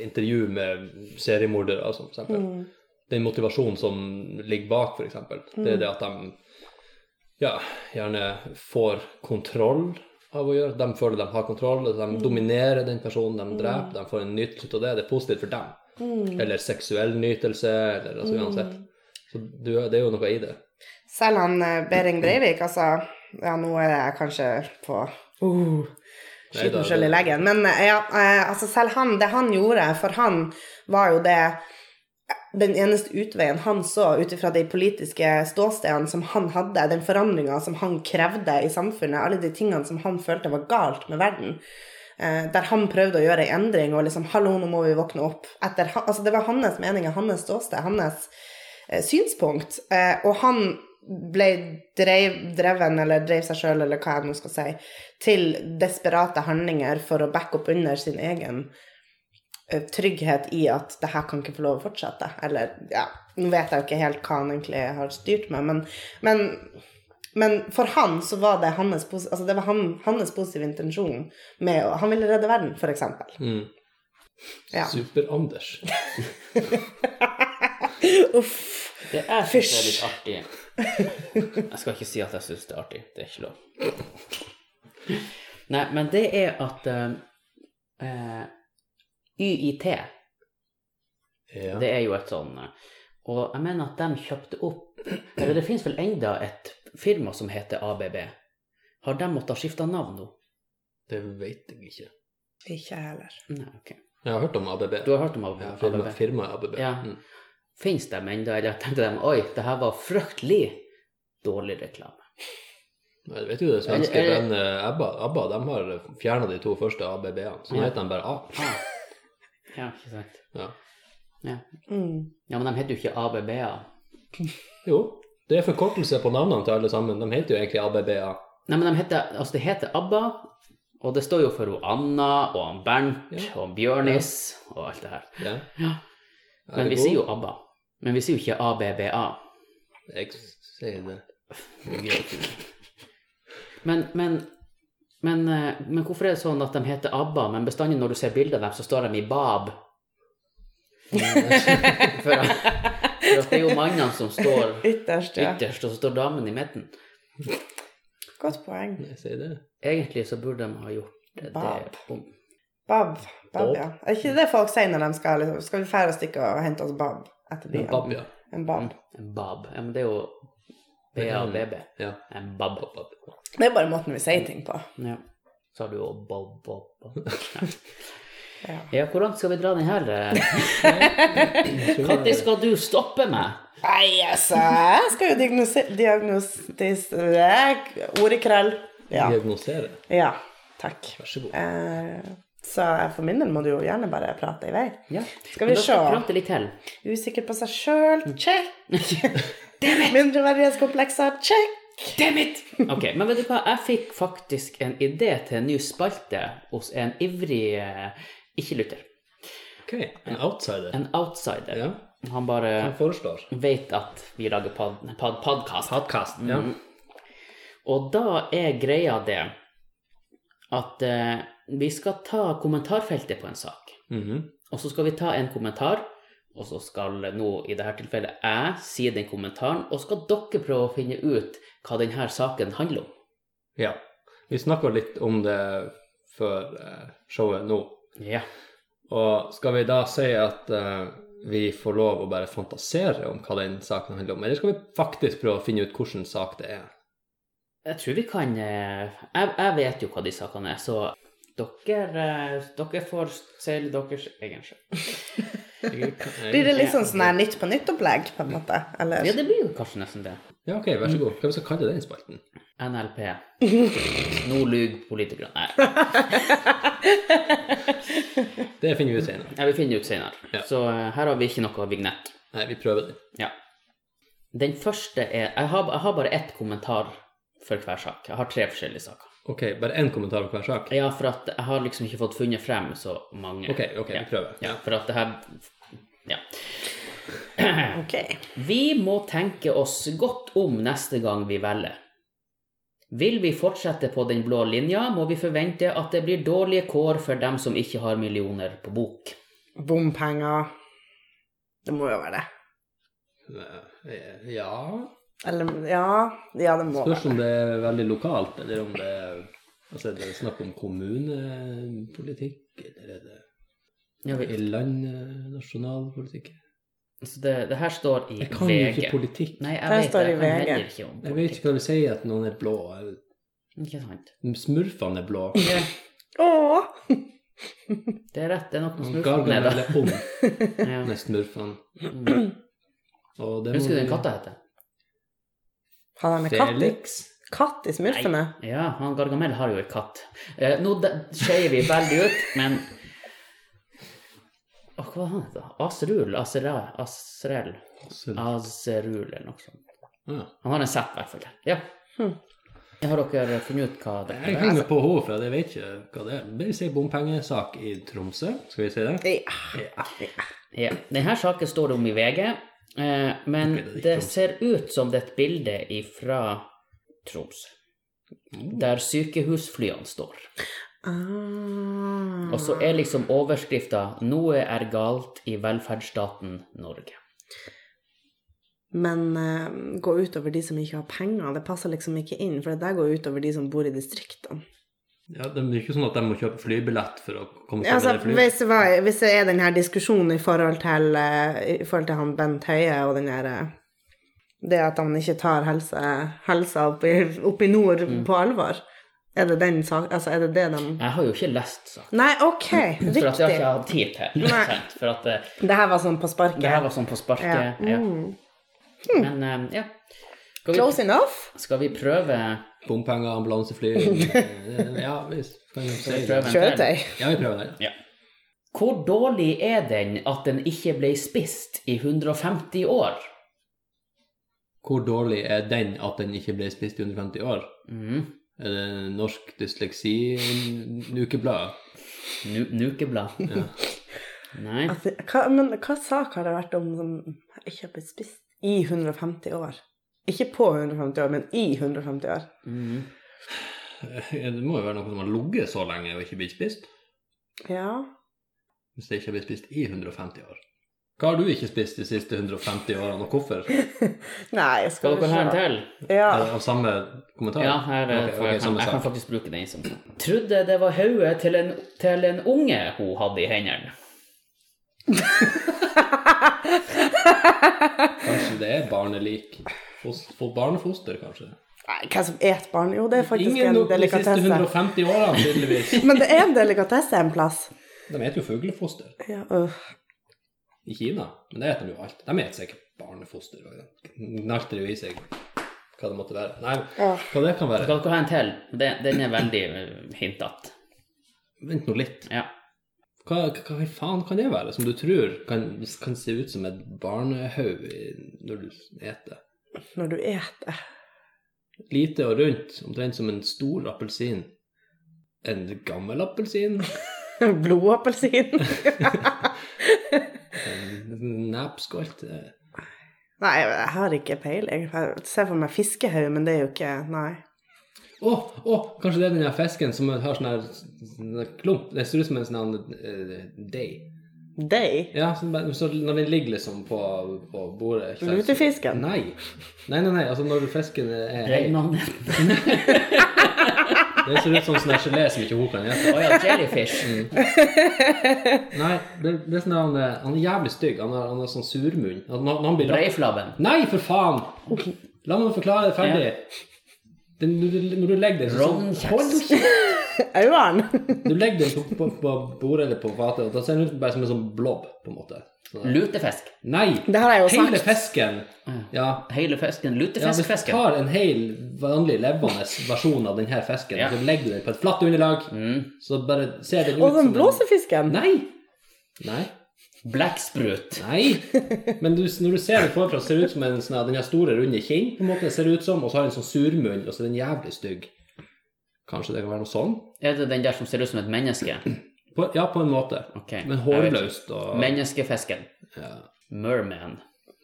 A: intervju med seriemordere, som for eksempel. Den motivasjonen som ligger bak, for eksempel, det er det at de ja, gjerne får kontroll av å gjøre. De føler de har kontroll, de de dominerer den personen de dreper. De får en nytelse av det. Det er positivt for dem. Eller seksuell nytelse, eller altså uansett. Så det er jo noe i det.
C: Selv han eh, Behring Breivik, altså Ja, nå er jeg kanskje på uh, Skyter meg selv i leggen. Men eh, ja, eh, altså selv han, det han gjorde for han, var jo det den eneste utveien han så ut ifra de politiske ståstedene som han hadde, den forandringa som han krevde i samfunnet, alle de tingene som han følte var galt med verden. Eh, der han prøvde å gjøre en endring og liksom 'Hallo, nå må vi våkne opp'. Etter, altså Det var hans meninger, hans ståsted, hans eh, synspunkt. Eh, og han ble drev, dreven, eller drev seg sjøl, eller hva jeg nå skal si, til desperate handlinger for å backe opp under sin egen trygghet i at det her kan ikke få lov å fortsette. Eller, ja, nå vet jeg jo ikke helt hva han egentlig har styrt med, men, men, men for han så var det hans, altså det var han, hans positive intensjon med å Han ville redde verden, for eksempel.
A: Mm.
C: Ja.
A: Super-Anders.
C: Uff.
B: Det jeg det er litt artig Jeg skal ikke si at jeg syns det er artig. Det er ikke lov. Nei, men det er at eh, eh, YIT,
A: Ja.
B: det er jo et sånn eh, Og jeg mener at de kjøpte opp Eller det finnes vel enda et firma som heter ABB. Har de måttet skifte navn nå?
A: Det vet jeg ikke.
C: Ikke jeg heller.
B: Nei, ok.
A: Jeg har hørt om ABB.
B: Du har hørt om ABB?
A: Ja, firma,
B: ABB?
A: firmaet ABB.
B: Ja.
A: Mm.
B: Fins de ennå, eller tenkte de oi, det her var fryktelig dårlig reklame?
A: Jeg vet jo det svenske bandet ABBA, ABBA de har fjerna de to første ABB-ene, så nå
B: Ja.
A: heter de bare A.
B: Ah. Ja, ikke sant.
A: Ja.
B: Ja.
C: Mm.
B: ja, men de heter jo ikke ABBA.
A: Jo, det er forkortelse på navnene til alle sammen. De heter jo egentlig ABBA.
B: Nei, men de heter, altså det heter ABBA, og det står jo for Anna og Bernt
A: Ja.
B: og Bjørnis Bjørnis og alt det her.
A: Ja.
B: Ja. Men vi
A: god?
B: sier jo ABBA. Men vi sier jo ikke ABBA.
A: Jeg sier det.
B: Men, men, men, eh, men hvorfor er det sånn at de heter ABBA, men bestandig når du ser bilde av dem, så står de i BAB? for, at, for at det er jo mannene som står
C: Ytterst, ja.
B: ytterst, og så står damen i midten.
C: Godt poeng.
A: Jeg det.
B: Egentlig så burde de ha gjort det
C: Bab.
B: om.
C: Bab. Bab, ja. Er ikke det folk sier når de skal liksom, Skal vi fære og stikke og hente oss bab etter byen?
A: Bab, ja.
C: En bab.
B: En bab. Ja, men det er jo BABB.
A: ja.
B: En bab.
A: Bab, bab.
C: Det er bare måten vi sier ting på.
B: Ja. Så har du jo bob, bob, bob.
C: Ja.
B: Ja, hvor langt skal vi dra den her? Når skal du stoppe meg?
C: Nei, altså, jeg skal jo Diagnostisere Ordekrøll. Ja.
A: Diagnosere.
C: ja. Takk.
A: Vær så god.
C: Eh, så for min del må du jo gjerne bare prate i vei.
B: Ja.
C: Skal vi
B: skal
C: se.
B: prate litt til.
C: Usikker på seg sjøl? Check. Mindreverdighetskomplekser? Check.
B: Damn it! Ok, men vet du hva? Jeg fikk faktisk en idé til en ny spalte hos en ivrig eh, ikke-lytter.
A: Ok, en outsider.
B: En outsider.
A: Ja,
B: Han bare
A: Han
B: vet at vi lager pod, pod, podcast.
A: Podkast, Ja.
B: Mm. Og da er greia det at eh, vi skal ta kommentarfeltet på en sak.
A: Mhm.
B: Og så skal vi ta en kommentar, og så skal nå i dette tilfellet jeg si den kommentaren, og skal dere prøve å finne ut hva denne saken handler om.
A: ja. Vi snakka litt om det før eh, showet nå.
B: Ja.
A: Og skal vi da si at uh, vi får lov å bare fantasere om hva den saken handler om, eller skal vi faktisk prøve å finne ut hvilken sak det er?
B: Jeg tror vi kan eh, jeg, jeg vet jo hva de sakene er, så dere, eh, dere får seile deres egen sjø.
C: Blir det litt sånn sånn her Nytt på nytt-opplegg, på en måte? Eller?
B: Ja, det blir jo kanskje nesten det.
A: Ja, ok, vær så god. Hva skal vi kalle den spalten?
B: NLP. Nå lyver politikerne. Nei,
A: Det finner vi ut senere.
B: Ja, vi finner ut senere.
A: Ja.
B: Så eh, her har vi ikke noe vignett.
A: Nei, vi prøver det.
B: Ja. Den første er Jeg har, jeg har bare ett kommentar for hver sak. Jeg har tre forskjellige saker.
A: Ok, bare én kommentar på hver sak?
B: Ja, for at jeg har liksom ikke fått funnet frem så mange.
A: Ok, ok,
B: Ja.
A: vi prøver.
B: Ja, for at det her Ja.
C: Ok.
B: Vi må tenke oss godt om neste gang vi velger. Vil vi fortsette på den blå linja, må vi forvente at det blir dårlige kår for dem som ikke har millioner på bok.
C: Bompenger. Det må jo være det.
A: Ja
C: Eller ja, ja, det må
A: Spørs om det er veldig lokalt, eller om det er Altså, er det snakk om kommunepolitikk, eller er det
B: Ja, vi,
A: land nasjonalpolitikk?
B: så det, det her står i
A: Jeg kan jo ikke politikk.
B: Nei, jeg
C: Her
B: vet
C: står
B: det.
C: i
B: Jeg
C: VG.
B: ikke om
A: Jeg vet ikke hva det sier si at noen er blå.
B: Ikke sant.
A: Smurfene er blå.
B: Ja,
C: Åh!
B: det er rett. Det er noe med smurfene
A: Gargamel er ung,
B: Ja.
A: med smurfene.
B: Mm. Husker du
A: hva
B: den katta heter?
C: Har han en katt i,
A: Felix.
C: katt i smurfene?
B: Ja, han Gargamel har jo en katt. Eh, nå skeier vi veldig ut, men Åh, Hva var han da? Asrul? Aserel? Asrel? Azerul, eller noe sånt.
A: Ja.
B: Han har en sepp, i hvert fall. Ja.
C: Hm.
B: Har dere funnet ut hva det er?
A: Jeg
B: er?
A: henger på henne, for jeg vet ikke hva det er. Bare si bompengesak i Tromsø. Skal vi si det?
C: Ja.
B: Ja. Denne saken står det om i VG, eh, men
A: det
B: det ser ut som det er et bilde fra Tromsø,
A: Mm.
B: der sykehusflyene står.
C: Ah.
B: Og så er liksom overskrifta 'Noe er galt i velferdsstaten Norge'.
C: Men eh, gå utover de som ikke har penger, det passer liksom ikke inn, for det der går utover de som bor i distriktene.
A: Ja, Det er ikke sånn at de må kjøpe flybillett for å komme seg
C: Altså,
A: med det flyet.
C: hvis, det var, hvis det er den her diskusjonen i forhold til, eh, i forhold til han Bent Høie og den der eh, Det at han ikke tar helse, helsa opp, i, oppe i nord på alvor, er det den sak... Altså, er det det de
B: Jeg har jo ikke lest saken,
C: Nei, OK, riktig.
B: for at jeg har ikke hatt tid til.
C: Nei.
B: For at eh,
C: Det her var sånn på sparket.
B: det her var sånn på sparket.
C: ja.
B: Ja.
C: Mm.
B: Men ja. Skal vi,
C: Close enough?
B: skal vi prøve
A: Bompenger, ambulansefly eh, Ja, visst.
C: Kjøretøy.
A: Ja, vi prøver det.
B: Ja. Hvor dårlig er den at den ikke ble spist i 150 år?
A: Hvor dårlig er den at den ikke ble spist i 150 år?
B: Mm.
A: Er det Norsk dysleksi-nukeblad?
B: Nu nukeblad.
A: Ja.
B: Nei.
C: Altså, Hva, men hva sak har det vært om som ikke har blitt spist i 150 år? Ikke på 150 år, men i 150 år.
B: Mm.
A: Eh, Det må jo være noe som har ligget så lenge og ikke blitt spist?
C: Ja.
A: Hvis det ikke har blitt spist i 150 år. Hva har du ikke spist de siste 150 årene, og hvorfor?
C: Nei, skal
B: Skal dere ha en til?
C: Ja.
A: Av samme kommentar?
B: Ja, her okay,
A: Ok,
B: får jeg, kan, jeg kan faktisk bruke den som Trodde det var hodet til, til en unge hun hadde i hendene.
A: Kanskje det er barnelik? For Barnefoster, kanskje?
C: Nei, hva som et barn? Jo, det er faktisk
A: Ingen
C: en
A: nok de siste 150 årene, tydeligvis.
C: Men det er en delikatesse en plass.
A: De heter jo fuglefoster
C: Ja, øh.
A: i Kina, men det heter de jo alt. De heter sikkert barnefoster. Nalter jo i seg hva det måtte være. Nei,
C: Ja.
A: hva det kan være?
B: Skal dere ha en til? Den, den er veldig eh, hintete.
A: Vent nå litt.
B: Ja.
A: Hva, hva, hva faen kan det være som du tror kan, kan se ut som et barnehaug når du eter?
C: Når du eter.
A: Lite og rundt, omtrent som en stor appelsin. En gammel appelsin?
C: Blodappelsin.
A: En nepskolt? eh,
C: Nei, jeg har ikke peiling. Jeg ser for meg fiskehaug, men det er jo ikke Nei.
A: Å, å, kanskje det er den der fisken som har sånn her sånn klump Det ser ut som en sånn uh, deig.
C: Deig?
A: Ja, så, så når den ligger liksom på, på bordet ikke sant,
C: Lutefisken?
A: Nei. Nei, nei, nei. Altså når fisken er hei.
B: Regnmagneten.
A: Det ser ut som sånn gelé som ikke hun kan spise.
B: Å ja, jellyfish.
A: Nei, det, det er sånn han, han er jævlig stygg. Han har, han har sånn surmunn.
B: Breiflabben.
A: Nei, for faen! La meg forklare det ferdig. Den, når, du, når du legger den sånn Hold kjeft!
C: Øynene?
A: Du legger den på, på, på bordet eller på fatet, og da ser den ut bare som en sånn blob, på en måte. Sånn.
B: Lutefisk.
A: Nei!
C: Det har jeg jo
A: Hele
C: sagt.
A: fisken. Ja.
B: Hele fisken.
A: ja hvis du
B: Lutefiskfisken.
A: tar en hel vanlig levende versjon av denne fisken,
B: Ja.
A: så legger du den på et flatt underlag,
B: Mm.
A: så bare ser den ut
C: Og den
A: som
C: blåsefisken?
A: en Nei! Nei.
B: Blekksprut.
A: Nei, men du, når du ser den forfra, ser det ut som en sånn, den store, runde kinn, på en måte, ser ut som, og så har den sånn surmunn, og så er den jævlig stygg. Kanskje det kan være noe sånn?
B: Er det den der som ser ut som et menneske?
A: På, ja, på en måte.
B: Okay.
A: Men hårløst og
B: Menneskefisken.
A: ja,
B: Merman.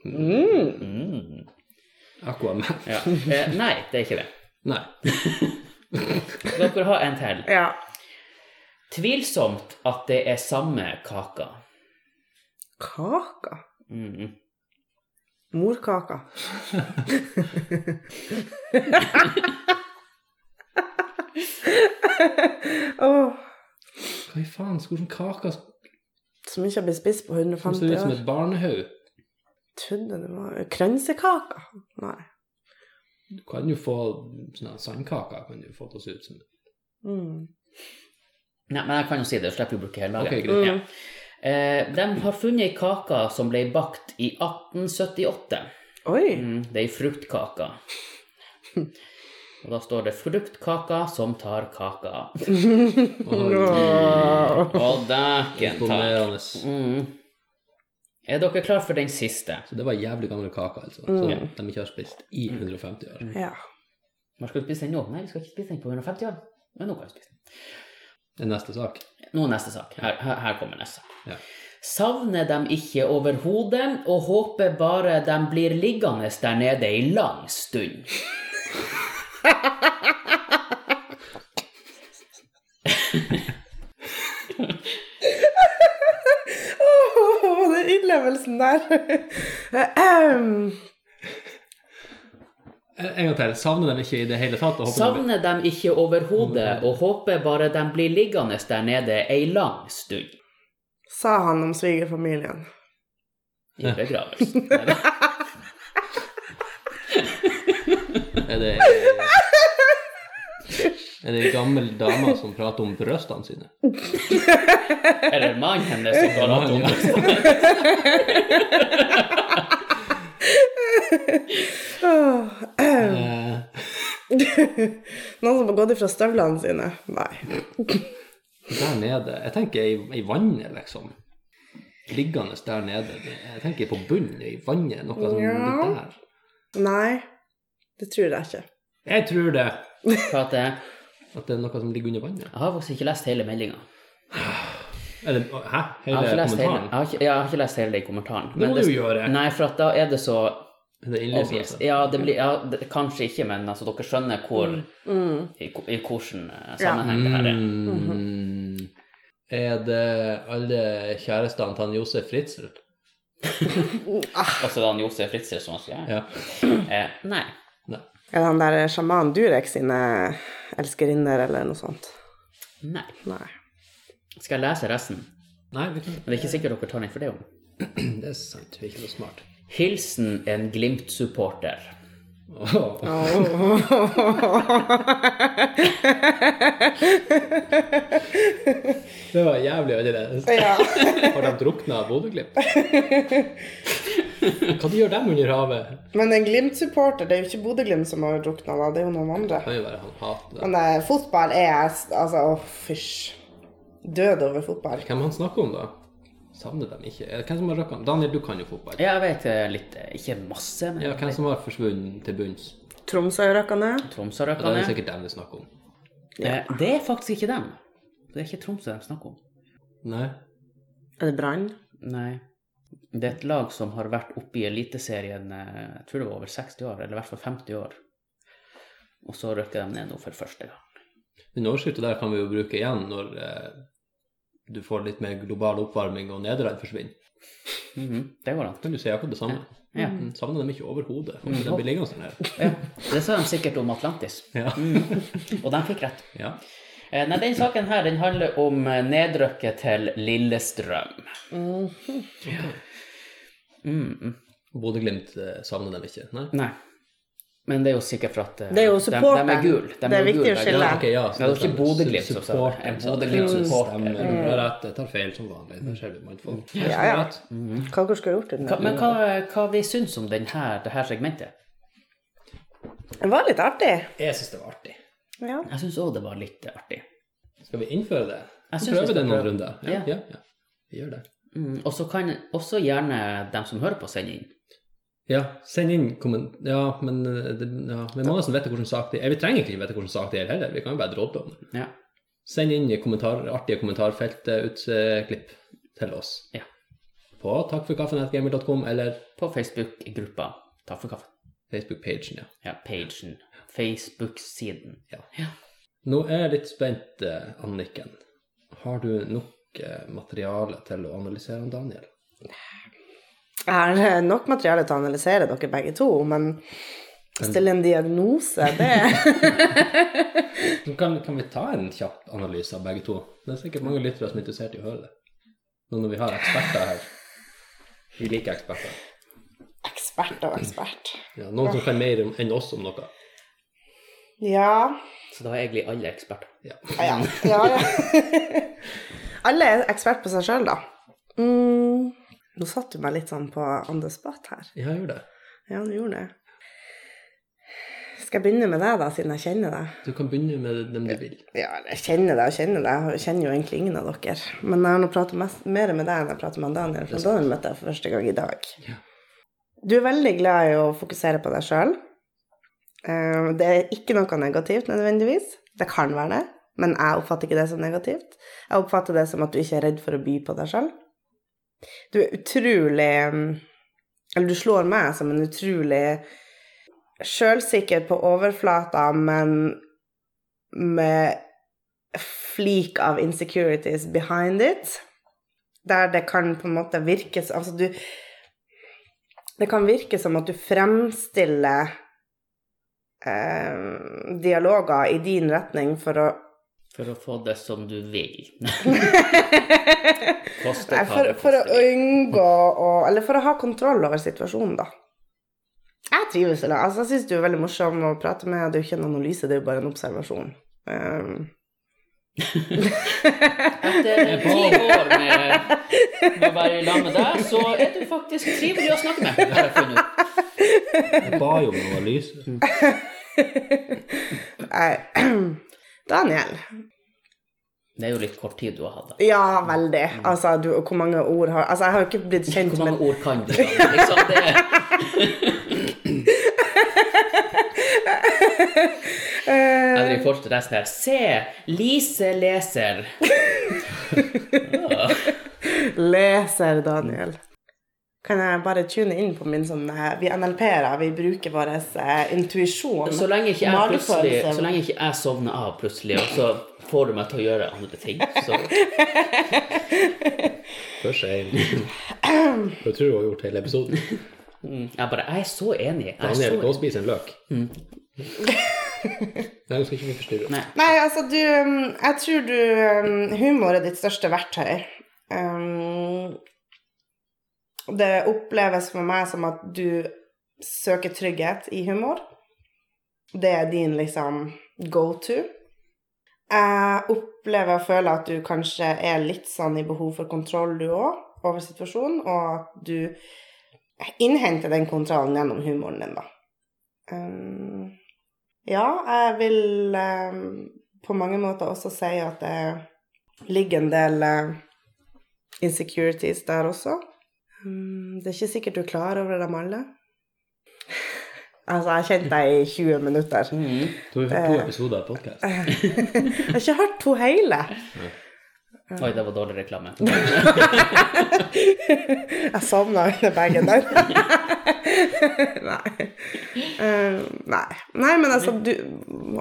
C: Mm.
B: Mm.
A: Aquaman.
B: Ja. Eh, nei, det er ikke det.
A: Nei.
B: Dere ha en til?
C: Ja.
B: Tvilsomt at det er samme kaka.
C: Kaka?
B: Mm.
C: Morkaka. oh.
A: Hva i faen? Hvordan kake
C: som ikke har blitt spist på
A: som
C: 150
A: ser ut som et barnehode?
C: Trodde det var Kransekaka? Nei.
A: Du kan jo få sånne sandkaker kan du få til å se ut som.
C: Mm.
B: Nei, men jeg kan jo si det, slipper vi å bruke hele dagen.
A: greit.
B: Ja. Eh, de har funnet ei kake som ble bakt i 1878.
C: Oi.
B: Mm, det er ei fruktkake. Og da står det 'fruktkaka som tar kaka'. Å, dæken ta. Mm. Er dere klar for den siste?
A: Så det var jævlig gamle kaker, altså. Som de ikke har spist i 150 år.
C: Ja.
B: Når skal spise den nå? Nei, vi skal ikke spise den på 150 år. Men nå kan vi spise den.
A: Det er neste sak.
B: Nå er neste sak. Her, her, her kommer neste sak.
A: Ja.
B: Savner dem ikke overhodet, og håper bare de blir liggende der nede ei lang stund.
C: Åh, den innlevelsen der. um.
A: En en gang til. Savner dem ikke i det hele tatt? Og håper
B: Savner dem ikke overhodet, og håper bare de blir liggende der nede ei lang stund.
C: Sa han om svigerfamilien.
B: I begravelsen.
A: Er det Er det ei gammel dame som prater om brystene sine?
B: Er det mannen hennes som prater om.
C: Åh, ehm.
A: Eh,
C: Noen som har gått ifra støvlene sine? Nei.
A: Der nede Jeg tenker i, i vannet, liksom. Liggende der nede. Jeg tenker på bunnen i vannet. Noe som
C: Ja.
A: ligger der.
C: Nei, det tror jeg ikke.
A: Jeg tror det.
B: For at det,
A: At det er noe som ligger under vannet.
B: jeg har faktisk ikke lest hele meldinga.
A: Eller hæ? Hele
B: jeg kommentaren? hele, jeg, har ikke, jeg har ikke lest hele den kommentaren.
A: Det må
B: men
A: du det, gjøre.
B: Nei, for at da er det så
A: det innlysende?
B: obvious. Ja, det blir, ja det, kanskje ikke, men altså, dere skjønner hvor, i, ko- i hvilken sammenheng sammenheng det her er.
A: Mm. Er det alle kjærestene til han Josef Fritzel?
B: Altså det er han Josef Fritzel som skrevet?
A: Ja.
B: Eh, nei.
A: Nei.
C: Er det han der sjaman Durek sine elskerinner, eller noe sånt?
B: Nei.
C: Nei.
B: Skal jeg lese resten?
A: Nei, vi kan...
B: Men det er ikke sikkert dere tar den for det om.
A: det er sant. Vi er ikke noe smart.
B: Hilsen en Glimt-supporter.
A: Oh. Det var jævlig annerledes.
C: Ja.
A: Har de drukna av Bodø-Glimt? Hva de gjør de under havet?
C: Men en Glimt-supporter, det er jo ikke Bodø-Glimt som har drukna, da. Det er jo noen andre.
A: Det kan jo være han hater det.
C: Men eh, fotball er altså Å, fysj. Død over fotball.
A: Hvem han snakker om, da? Savner dem ikke? Er det Hvem som har røkka Daniel, du kan jo fotball.
B: Jeg vet eh, litt eh, Ikke masse, men
A: Ja, hvem som har forsvunnet til bunns?
C: Troms Tromsø-røkkene.
A: Ja, da er
B: ned.
A: Ja, det sikkert dem vi snakker om.
B: Ja. det er faktisk ikke dem. Det er ikke Tromsø de snakker om.
A: Nei?
C: Er det Brann?
B: Nei. Det er et lag som har vært oppe i Eliteserien eh, jeg tror det var over 60 år, eller i hvert fall 50 år. Og så røkker de ned nå for første gang.
A: Den overskriften der kan vi jo bruke igjen når eh, du får litt mer global oppvarming og Nederland forsvinner.
B: Mhm, det går an.
A: Kan du si akkurat det samme?
B: Ja.
A: Mm, Savner dem ikke overhodet. Mm. de blir liggende sånn her.
B: ja. Det sa de sikkert om Atlantis.
A: Ja.
B: Og de fikk rett.
A: ja.
B: Eh, Nei, den saken her den handler om eh, nedrykket til Lillestrøm. Mm, mm.
A: Bodø-Glimt eh, savner dem ikke? Nei?
B: Nei. Men det er jo sikkert for at eh,
C: Det er jo
B: de, de er gul. De
C: Det er
B: er
C: viktig
B: gul,
C: å
B: skille.
C: skille.
A: okay, ja,
B: Det er jo ikke Bodø-Glimt som sa det. Bodø-Glimt-supporter.
A: Stemmer. Du har rett. Jeg tar feil som vanlig. Der ser du mannfolk.
C: Ja, ja. Hva dere skulle gjort den?
B: Men hva, hva vi syns om denne, det her segmentet?
C: Det var litt artig.
A: Jeg syns det var artig.
C: Ja.
B: Jeg syns òg det var litt artig.
A: Skal vi innføre det?
B: Jeg vi
A: Prøve det noen runder? Ja,
B: Ja.
A: ja. ja. Vi gjør det.
B: Mm, og så kan også gjerne dem som hører på, sende inn.
A: Ja, send inn komment... Ja, men eh, det, ja, vi må nesten vite hvilken sak det er. Vi trenger ikke vite hvilken sak det er heller. Vi kan jo bare drodle om det.
B: Ja.
A: Send inn kommentar, artige kommentarfeltutklipp til oss.
B: Ja.
A: På takkforkaffen.gamer.com eller
B: På Facebook-gruppa Takk for kaffen.
A: Facebook-pagen, ja.
B: Ja, pagen. Facebook-siden.
A: ja. Nå er jeg litt spent, eh, Anniken. Har du nok eh, materiale til å analysere Daniel? Daniel?
C: Jeg har nok materiale til å analysere dere begge to, men stille en diagnose, det
A: Kan, kan vi ta en kjapp analyse av begge to? Det er sikkert mange lyttere som er interessert i å høre det. Nå når vi har eksperter her. Vi liker eksperter.
C: Ekspert og ekspert.
A: Ja, noen som kan mer enn oss om noe.
C: Ja
B: Så da er egentlig alle eksperter.
A: Ja.
C: Ja, ja. ja. Alle er ekspert på seg sjøl, da. Mm. Nå satte du meg litt sånn på on the spot her.
A: Ja, jeg gjorde det.
C: Ja, du gjorde det. Skal jeg begynne med deg, da, siden jeg kjenner deg?
A: Du kan begynne med dem du vil.
C: Ja, jeg kjenner deg og kjenner deg. Jeg kjenner jo egentlig ingen av dere. Men jeg har nå pratet mest, mer med deg enn jeg prater med Daniel, for Daniel møtte jeg for første gang i dag.
A: Ja.
C: Du er veldig glad i å fokusere på deg sjøl. Det er ikke noe negativt nødvendigvis. Det kan være det, men jeg oppfatter ikke det som negativt. Jeg oppfatter det som at du ikke er redd for å by på deg sjøl. Du er utrolig Eller du slår meg som en utrolig sjølsikker på overflata, men med flik av insecurities behind it. Der det kan på en måte virke Altså, du Det kan virke som at du fremstiller eh, dialoger i din retning for å
B: For å få det som du vil. Koste
C: Nei,
B: hva
C: for,
B: det
C: for å
B: koster.
C: unngå å Eller for å ha kontroll over situasjonen, da. Jeg trives med det. Altså, jeg syns du er veldig morsom å prate med. Det er jo ikke en analyse, det er jo bare en observasjon. Um,
B: Etter ti år med, med å være i lag med deg, så er du faktisk trivelig å snakke med. har jeg funnet ut.
A: Jeg ba jo om analyse.
C: nei. Daniel.
B: Det er jo litt kort tid du har hatt. da.
C: Ja, veldig. Altså, du, hvor mange ord har Altså, jeg har jo ikke blitt kjent
B: Hvor
C: mange
B: mange ord kan du? da? Liksom det. Jeg driver fortsatt resten her. Se, Lise leser. Ja.
C: leser, Daniel. Kan jeg bare tune inn på min sånn eh, Vi NLP-er, vi bruker vår eh, intuisjon.
B: Så lenge ikke jeg. Så lenge ikke jeg sovner av plutselig, og så får du meg til å gjøre andre ting, så
A: Først er jeg tror du har gjort hele episoden.
B: mm, Jeg bare Jeg er så enig. Jeg er
A: Daniel, gå og spis en løk. Nei, du skal ikke bli forstyrre.
B: Nei.
C: Nei, altså, du um, Jeg tror du um, Humor er ditt største verktøy. Um, det oppleves for meg som at du søker trygghet i humor. Det er din liksom go to. Jeg opplever og føler at du kanskje er litt sånn i behov for kontroll, du òg, over situasjonen, og at du innhenter den kontrollen gjennom humoren din, da. Um, ja, jeg vil um, på mange måter også si at det ligger en del uh, insecurities der også. Um, det er ikke sikkert du er klar over dem alle. altså, jeg har kjent deg i 20 minutter.
B: mm.
A: Du har hørt to episoder av podkast.
C: Jeg har ikke hørt to hele.
B: Oi, det var dårlig reklame.
C: Jeg sovna under bagen der. nei. Uh, nei. Nei, men altså du,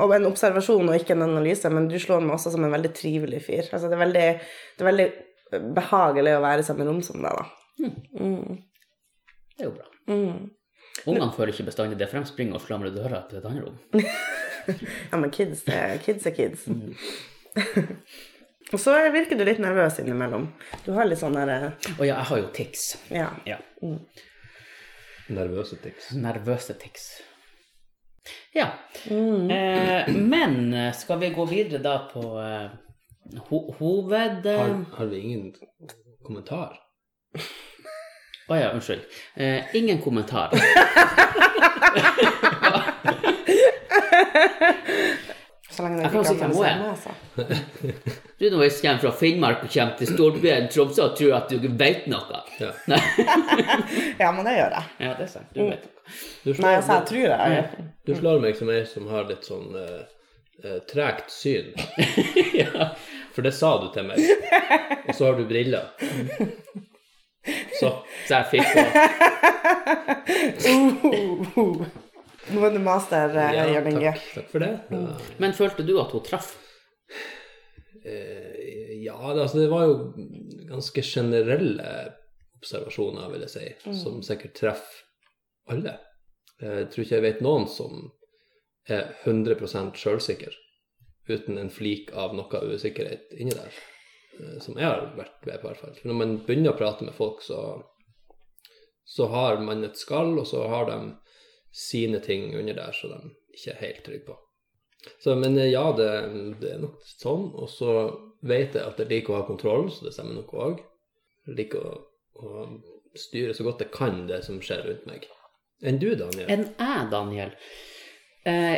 C: Og en observasjon og ikke en analyse, men du slår meg også som en veldig trivelig fyr. Altså, det, er veldig, det er veldig behagelig å være i samme rom som deg, da. Mm.
B: Det er jo bra.
C: Mm.
B: Ungene føler ikke bestandig det, for de springer og slamrer døra til et annet rom.
C: Ja, men kids, er kids er kids. og så virker du litt nervøs innimellom. Du har litt sånn derre
B: Og ja, jeg har jo tics.
C: Ja.
B: Ja.
A: Nervøse tics.
B: Nervøse tics. Ja. Eh, men skal vi gå videre da på eh, ho hoved...
A: Har, har vi ingen kommentar?
B: ja, unnskyld. Eh, ingen kommentar.
C: Så lenge
B: Jeg
C: du
B: kan si hvem hun er.
C: altså.
B: Du jeg kommer fra Finnmark og kommer til Storbyen, Tromsø og tror at du vet noe.
A: Ja.
C: Ja, men det gjør jeg.
B: Ja, det er sant. Du vet noe.
A: Du
C: Nei,
A: slår,
C: altså, jeg tror jeg.
A: du slår meg som ei som har litt sånn uh, eh, tregt syn.
B: ja.
A: For det sa du til meg. Og så har du briller. Så
B: Så jeg fikk på
C: Uh, Nå er du master, eh,
A: ja,
C: Jørn Inge.
A: takk, takk for det. Ja,
B: Men følte du at hun traff?
A: eh, ja det, altså, det var jo ganske generelle observasjoner, vil jeg si, som sikkert treffer alle. Jeg tror ikke jeg vet noen som er 100% sjølsikker, uten en flik av noe usikkerhet inni der. Eh, Som jeg har vært med på, hvert fall. Når man begynner å prate med folk, så, så har man et skall, og så har de sine ting under der som de ikke er helt trygge på. Så, men eh, ja, det, det er nok sånn. Og så vet jeg at jeg liker å ha kontroll, så det stemmer nok òg. Liker å, å styre så godt jeg kan det som skjer rundt meg. Enn du, Daniel?
B: Enn jeg, Daniel? Eh,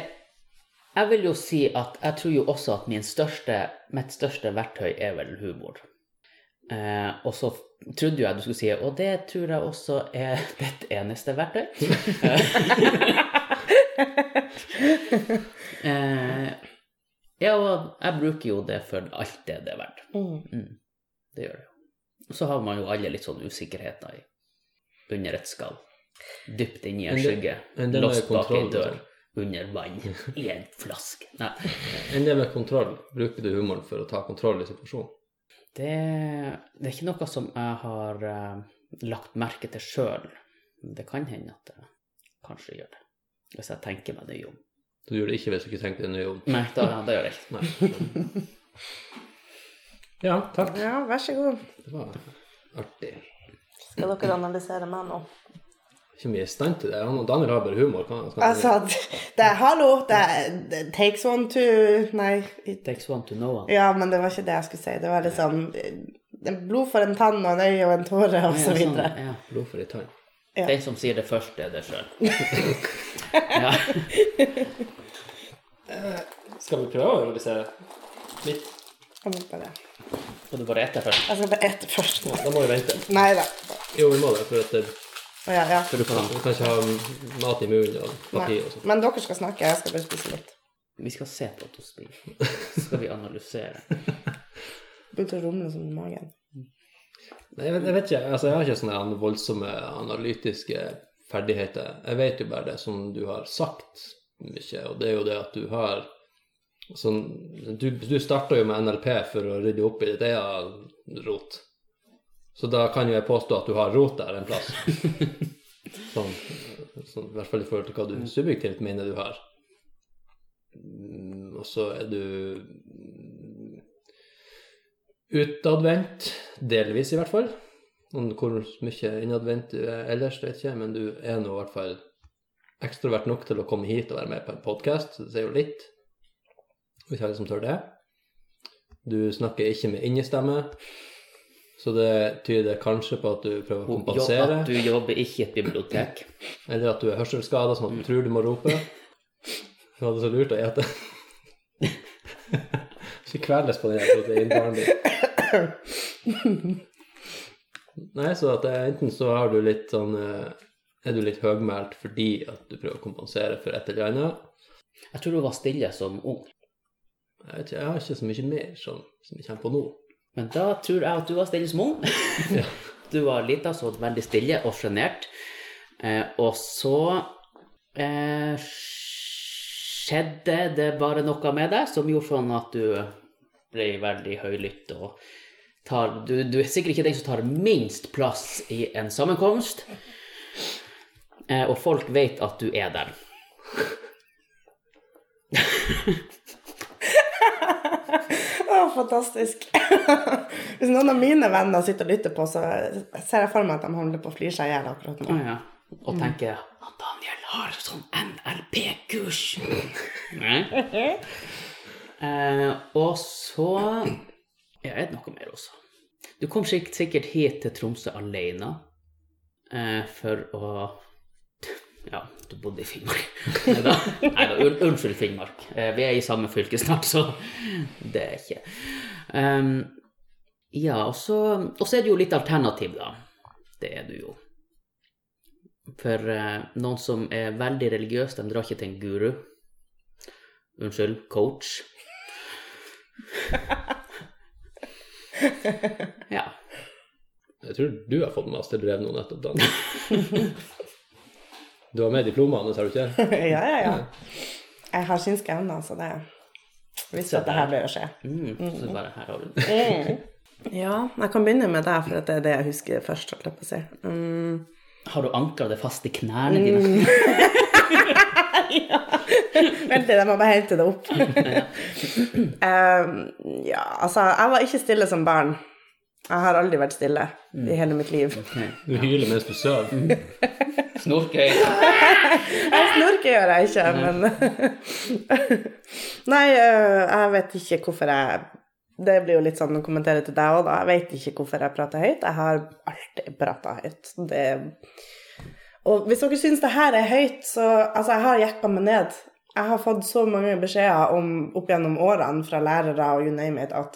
B: jeg vil jo si at jeg tror jo også at min største, mitt største verktøy er vel humor. Eh, og så trodde jo jeg du skulle si og det tror jeg også er ditt eneste verktøy. eh, ja, og jeg bruker jo det for alt det det er verdt.
C: Mm.
B: Det gjør det. Og så har man jo alle litt sånn usikkerheter i, under et skall. Dypt inni en skygge, låst bak ei dør,
A: sånn.
B: Under vann, i en flaske. Nei,
A: Enn det med kontroll? Bruker du humoren for å ta kontroll i situasjonen?
B: det, det er ikke noe som jeg har uh, lagt merke til sjøl. Det kan hende at jeg kanskje gjør det, hvis jeg tenker meg nøye om.
A: Du gjør det ikke hvis du ikke tenker deg nøye om.
B: Nei, da, da gjør jeg ikke.
A: Nei. Ja, takk.
C: Ja, vær så god.
A: Det var artig.
C: Skal dere analysere meg nå?
A: Ikke mye i stand til det. Han og Daniel har bare humor. Kan, kan,
C: Altså, det er hallo, det er takes one to Nei,
B: Takes one to know one.
C: ja, men det var ikke det jeg skulle si. Det var liksom eh, blod for en tann og en øye og en tåre og så
B: Ja, sånn,
C: videre.
B: ja.
A: Blod for en tann.
C: Ja.
B: Den som sier det først, er det sjøl. ja.
A: Skal vi prøve å realisere litt?
C: Jeg må bare,
B: Skal du bare ete først?
C: jeg skal bare ete først.
A: Ja, da må vi vente.
C: Nei da.
A: Jo, vi må det, for, at det,
C: Ja, ja.
A: for du kan, du kan ikke ha mat i munnen og papir og sånt.
C: Men dere skal snakke, jeg skal bare spise litt.
B: Vi skal se på at hun spiser. Så skal vi analysere.
C: Begynte å rumle sånn i magen.
A: Nei, jeg vet, jeg vet ikke. Altså, jeg har ikke sånne voldsomme analytiske ferdigheter. Jeg vet jo bare det som du har sagt mye, og det er jo det at du har sånn Du, du starta jo med NLP for å rydde opp i ditt eget rot. Så da kan jo jeg påstå at du har rot der en plass. Sånn, sånn, I hvert fall i forhold til hva du subjektivt mener du har. Mm, Og så er du utadvendt, delvis i hvert fall. Hvor mye innadvendt du er ellers, vet jeg ikke, men du er nå i hvert fall ekstrovert nok til å komme hit og være med på en podkast. Det sier jo litt. hvis alle som tør det. Du snakker ikke med innestemme, så det tyder kanskje på at du prøver å kompensere.
B: At du jobber ikke i et bibliotek.
A: Eller at du er hørselsskada, sånn at du tror du må rope. Du hadde så lurt å ete. Ikke kveles på den proteinbaren din. Nei, så at enten så har du litt sånn eh, Er du litt høgmælt fordi at du prøver å kompensere for et eller annet.
B: Jeg tror du var stille som ung.
A: Jeg, vet ikke, jeg har ikke så mye mer som, som jeg kommer på nå.
B: Men da tror jeg at du var stille som ung.
A: Ja.
B: Du var lita, så veldig stille og sjenert. Eh, og så eh, skjedde det bare noe med deg som gjorde sånn at du ble veldig høylytt og tar du, du er sikkert ikke den som tar minst plass i en sammenkomst. Eh, og folk vet at du er der.
C: Fantastisk. Hvis noen av mine venner sitter og lytter på, så ser jeg for meg at de holder på å flire seg i hjel akkurat nå.
B: ja. Og tenker at Daniel har sånn NLP-kurs. Nei. Eh, og så ja, er det noe mer også. Du kom sikkert hit til Tromsø alene eh, for å Ja, du bodde i Finnmark. Nei da, un unnskyld, Finnmark. Eh, vi er i samme fylke snart, så det er ikke um, Ja, og så, og så er det jo litt alternativ, da. Det er du jo. For uh, noen som er veldig religiøse, de drar ikke til en guru. Unnskyld, coach. ja.
A: Jeg tror du har fått masterbrev nå nettopp, Dan. Du har med diplomene, sa du ikke?
C: ja, ja, ja. Jeg har synske evner, så det visste at det her ble å skje.
B: Mm, så bare her har du
C: Mm. Ja, jeg kan begynne med deg, for at det er det jeg husker først. jeg på å si. Mm.
B: Har du ankra det fast i knærne dine? ja.
C: Vent litt, jeg må bare hente det opp. um, ja, altså, jeg var ikke stille som barn. Jeg har aldri vært stille i hele mitt liv.
A: Du hyler mens du sover.
B: Snorkøy.
C: Jeg snorker gjør jeg ikke, men Nei, øh, jeg vet ikke hvorfor jeg Det blir jo litt sånn å kommentere til deg òg, da. Jeg vet ikke hvorfor jeg prater høyt. Jeg har alltid prata høyt. Det Og hvis dere syns det her er høyt, så Altså, jeg har jekka meg ned. Jeg har fått så mange beskjeder om, opp gjennom årene fra lærere og you name it at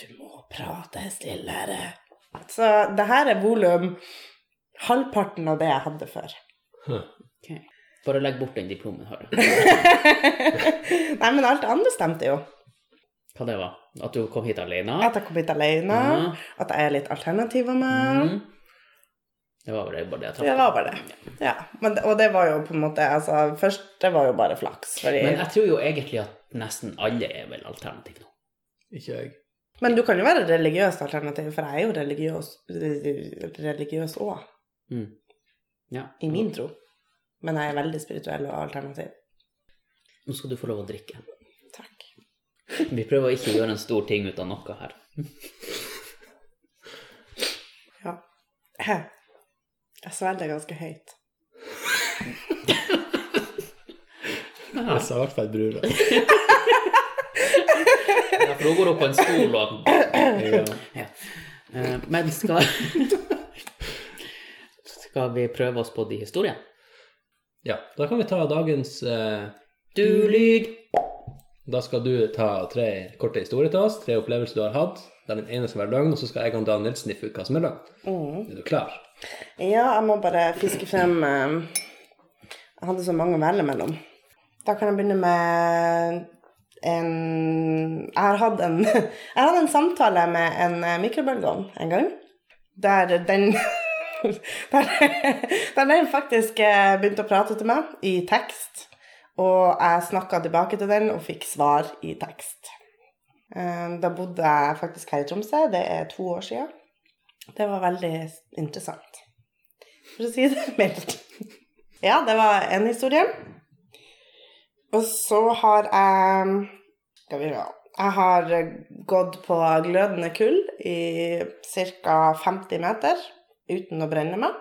C: du må prate stillere. Så det her er volum halvparten av det jeg hadde før.
B: Ok. Bare legg bort den diplomen, har du.
C: Nei, men alt andre stemte jo.
B: Hva det var? At du kom hit alene?
C: At jeg kom hit alene,
B: Ja.
C: at jeg er litt alternativ av meg.
B: Mm. Det var vel bare det jeg traff
C: Det var bare det. Ja. Men, og det var jo på en måte altså, Først, det var jo bare flaks. Fordi,
B: Men jeg tror jo egentlig at nesten alle er vel alternativ nå.
A: Ikke jeg.
C: Men du kan jo være religiøst alternativ, for jeg er jo religiøs religiøs òg,
B: Mm. Ja.
C: i min tro. Men jeg er veldig spirituell og alternativ.
B: Nå skal du få lov å drikke.
C: Takk.
B: Vi prøver ikke å gjøre en stor ting ut av noe her.
C: Ja. Jeg svelger ganske høyt.
A: Jeg sa i hvert fall brura.
B: Ja, for hun går opp på en stol og
A: Ja.
B: ja. Eh, Men skal Skal vi prøve oss på de historiene?
A: ja, da kan vi ta dagens eh,
B: Du lyg!
A: Da skal du ta tre korte historier til oss, tre opplevelser du har hatt. Det er den ene som er løgn, og så skal jeg og Daniel sniffe ut hva som er løgn.
C: Mm.
A: Er du klar?
C: Ja, jeg må bare fiske frem eh, Jeg hadde så mange å velge mellom. Da kan jeg begynne med en Jeg har hatt en, jeg hadde en samtale med en eh, mikrobølgeovn en gang. Der den der, der den faktisk eh, begynte å prate til meg i tekst. Og jeg snakka tilbake til den og fikk svar i tekst. Eh, Da bodde jeg faktisk her i Tromsø. Det er to år siden. Det var veldig interessant, for å si det mildt. Ja, det var en historie. Og så har jeg Skal vi se Jeg har gått på glødende kull i ca. 50 meter uten å brenne meg.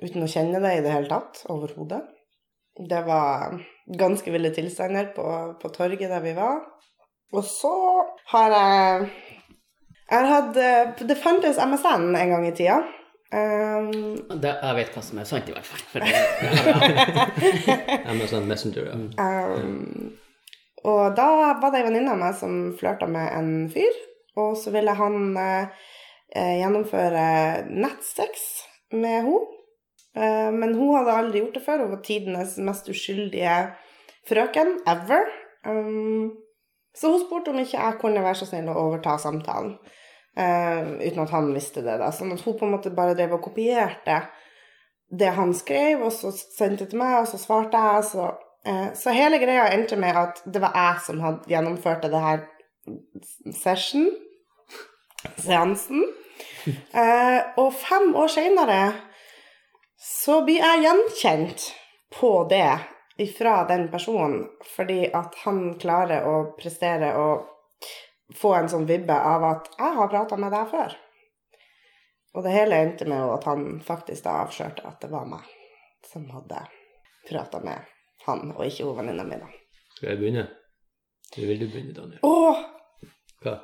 C: Uten å kjenne det i det hele tatt, overhodet. Det var ganske ville tilstander på, på torget der vi var. Og så har jeg jeg hatt, eh, Det fantes MSN en gang i tida. Um,
B: Det, jeg vet hva som er sant, i hvert fall. For det,
A: Amazon Messenger, ja.
C: um, og da var det ei venninne av meg som flørta med en fyr, og så ville han eh, gjennomføre nettsex med henne. Eh, men hun hadde aldri gjort det før. Hun var tidenes mest uskyldige frøken ever. Um, så hun spurte om ikke jeg kunne være så snill å overta samtalen. eh, uten at han visste det. da. Sånn at hun på en måte bare drev og kopierte det han skrev, og så sendte det til meg, og så svarte jeg. Så, eh, så hele greia endte med at det var jeg som hadde gjennomført det her session, seansen. Eh, og fem år seinere så blir jeg gjenkjent på det ifra den personen, fordi at han klarer å prestere og få en sånn vibbe av at 'jeg har prata med deg før'. Og det hele endte med at han faktisk da avslørte at det var meg som hadde prata med han, og ikke venninna mi.
A: Skal jeg begynne? Eller vil du begynne, Daniel?
C: Åh,
A: Hva?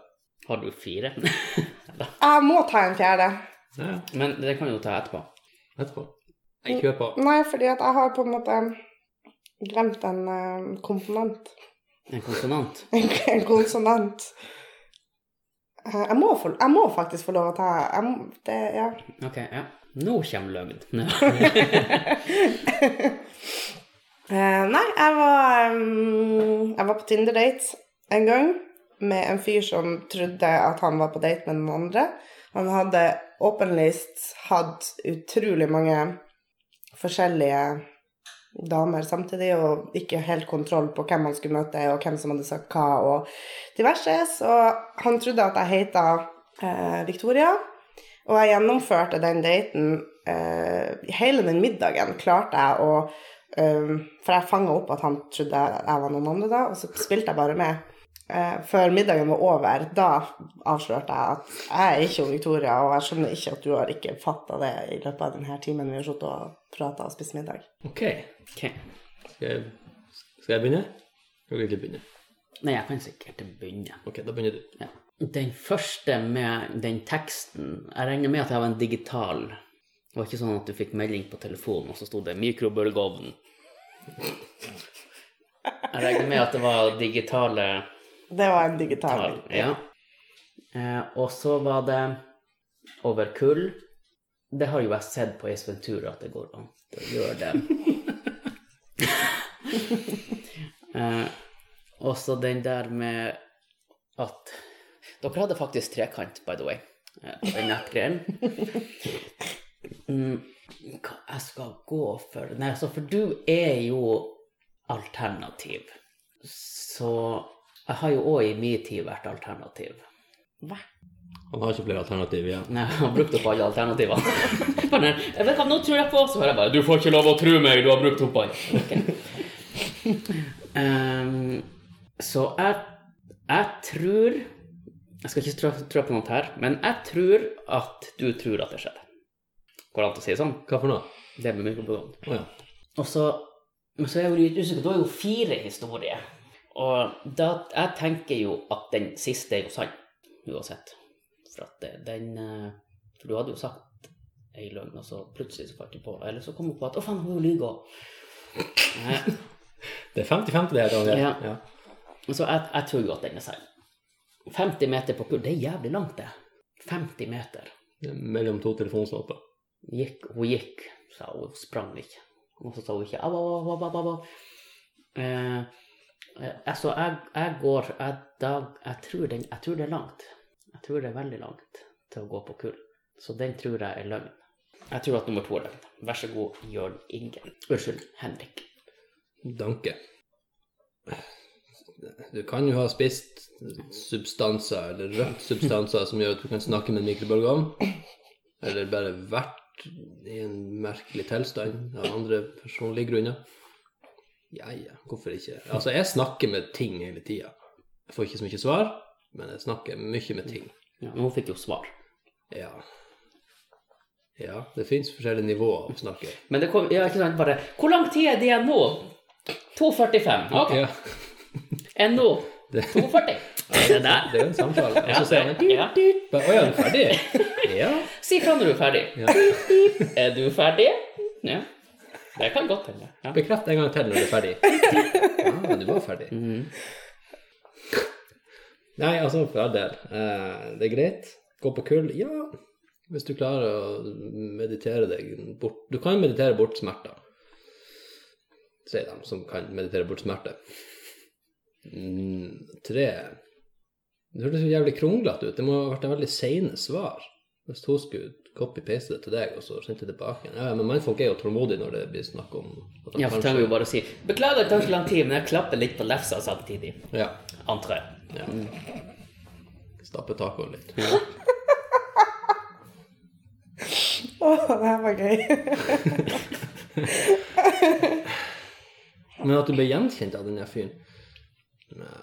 B: har du fire?
C: jeg må ta en fjerde.
A: Ja.
B: Men det kan du ta etterpå.
A: Etterpå. Kjør på.
C: Nei, fordi at jeg har på en måte glemt en uh, komponent.
B: En konsonant.
C: En, en konsonant. Uh, jeg, må få, jeg må faktisk få lov å ta jeg må, det, ja.
B: Ok, ja. Nå kommer løgn.
C: uh, nei, jeg var, um, jeg var på Tinder-date en gang med en fyr som trodde at han var på date med noen andre. Han hadde åpenlyst hatt utrolig mange forskjellige damer samtidig, og ikke helt kontroll på hvem han skulle møte, og hvem som hadde sagt hva, og diverse. Så han trodde at jeg heita eh, Victoria. Og jeg gjennomførte den daten eh, Hele den middagen klarte jeg å eh, For jeg fanga opp at han trodde jeg var noen andre da, og så spilte jeg bare med. Eh, før middagen var over, da avslørte jeg at jeg er ikke Victoria, og jeg skjønner ikke at du har ikke fatta det i løpet av denne timen vi har sittet og prata og spist middag.
A: Ok.
B: okay.
A: Skal jeg, skal jeg begynne? Skal du ikke begynne?
B: Nei, jeg kan sikkert begynne.
A: Ok, da begynner du.
B: Ja. Den første med den teksten Jeg regner med at jeg var en digital. Det var ikke sånn at du fikk melding på telefonen, og så sto det 'mikrobølgeovn'. Jeg regner med at det var digitale
C: Det var en digital.
B: Ja. Eh, og så var det over kull. Det har jo jeg sett på Ace Ventura at det går an å gjøre det. eh, og så den der med at Dere hadde faktisk trekant, by the way, eh, på den nettgreien. Mm, hva jeg skal gå for Nei, altså, for du er jo alternativ. Så jeg har jo òg i min tid vært alternativ.
C: Hva?
A: Han har ikke flere alternativ igjen.
B: Nei, han har brukt opp alle alternativene. Jeg vet hva, nå tror jeg på, så hører jeg bare Du får ikke lov å tro meg, du har brukt opp alle. Ok. Ehm, så jeg, jeg tror Jeg skal ikke trå på noe her, men jeg tror at du tror at det skjedde. Går det an å si det sånn?
A: Hva for noe?
B: Det med mikrofonen.
A: Oh, ja.
B: Og så, men så er jeg jo litt usikker, Du har jo fire historier. Og da, jeg tenker jo at den siste er jo sann, uansett. For at den eh, For du hadde jo sagt ei løgn, og så plutselig så falt du på Eller så kom hun på at å faen, hun lyver òg.
A: Det er 50-50 det her, Daniel.
B: Ja.
A: Ja.
B: Så jeg, jeg tror jo at den er sann. 50 meter på kull, det er jævlig langt, det. 50 meter.
A: Er Mellom to telefonstolper.
B: Gikk, hun gikk, sa hun, sprang ikke. Og så sa hun ikke au, au. Eh, eh, altså, jeg, jeg går jeg, da, jeg, tror den, jeg tror det er langt. Jeg tror det er veldig langt til å gå på kull. Så den tror jeg er løgn. Jeg tror at nummer to er løgn. Vær så god, Jørn Inge. Unnskyld, Henrik.
A: Danke. Du kan jo ha spist substanser, eller rødt substanser, som gjør at du kan snakke med en mikrobølgeovn. Eller bare vært i en merkelig tilstand av andre personlige grunner. Ja, ja, hvorfor ikke? Altså, jeg snakker med ting hele tida. Jeg får ikke så mye svar, men jeg snakker mye med ting.
B: Ja, men hun fikk jo svar.
A: Ja. Ja, det fins forskjellige nivåer å snakke.
B: Men det kom, ja, ikke sant, bare Hvor lang tid er det igjen nå? 2.45. Ok.
A: Ja,
B: Enn nå?
A: Det-
B: 2.40. Er det der?
A: det er jo en samtale. Og så sier han
B: ja.
A: Å ja, er du ferdig? Ja.
B: Si fra når du er ferdig.
A: ja.
B: Er du ferdig? Ja. Det kan godt hende. Ja.
A: Bekreft en gang til når du er ferdig. Ja, du var ferdig.
B: Mhm.
A: Nei, altså, for all del. Eh, det er greit. Gå på kull. Ja, hvis du klarer å meditere deg bort Du kan meditere bort smerter, sier de som kan meditere bort smerte. Mm, tre Det hørtes så jævlig kronglete ut. Det må ha vært en veldig seine svar. Hvis hun skulle copy-paste det til deg, og så sendte det tilbake. Ja, men mannfolk er jo tålmodige når det blir snakk om at de
B: Ja, for
A: tør
B: trenger jo bare å si Beklager, det tar så lang tid, men jeg klapper litt på lefsa samtidig.
A: Ja.
B: Antar jeg.
A: ja. Stappe tacoen litt.
C: Å, det her var gøy.
A: Men at du ble gjenkjent av den fyren.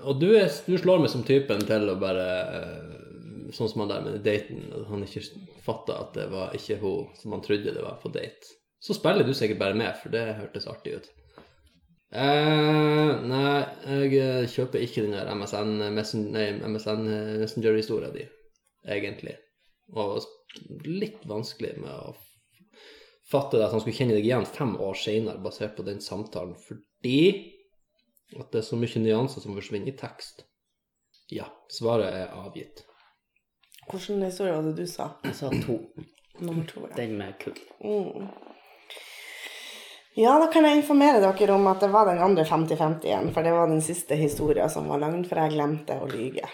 A: Og du, er, du slår meg som typen til å bare eh, Sånn som han der med daten, at han ikke fatta at det var ikke hun som han trodde det var på date. Så spiller du sikkert bare med, for det hørtes artig ut. Eh, nei, jeg eh, kjøper ikke den der MSN, MSN Messenger-historia di, egentlig. Og litt vanskelig med å fatte det at han skulle kjenne deg igjen fem år seinere, basert på den samtalen, fordi at det er så mye nyanser som forsvinner i tekst. Ja, svaret er avgitt.
C: Hvilken historie var det du sa?
B: Jeg sa to.
C: Nummer to, ja.
B: Den med kull.
C: Mm. Ja, da kan jeg informere dere om at det var den andre 50-50 igjen, for det var den siste historien som var løgn, for jeg glemte å lyge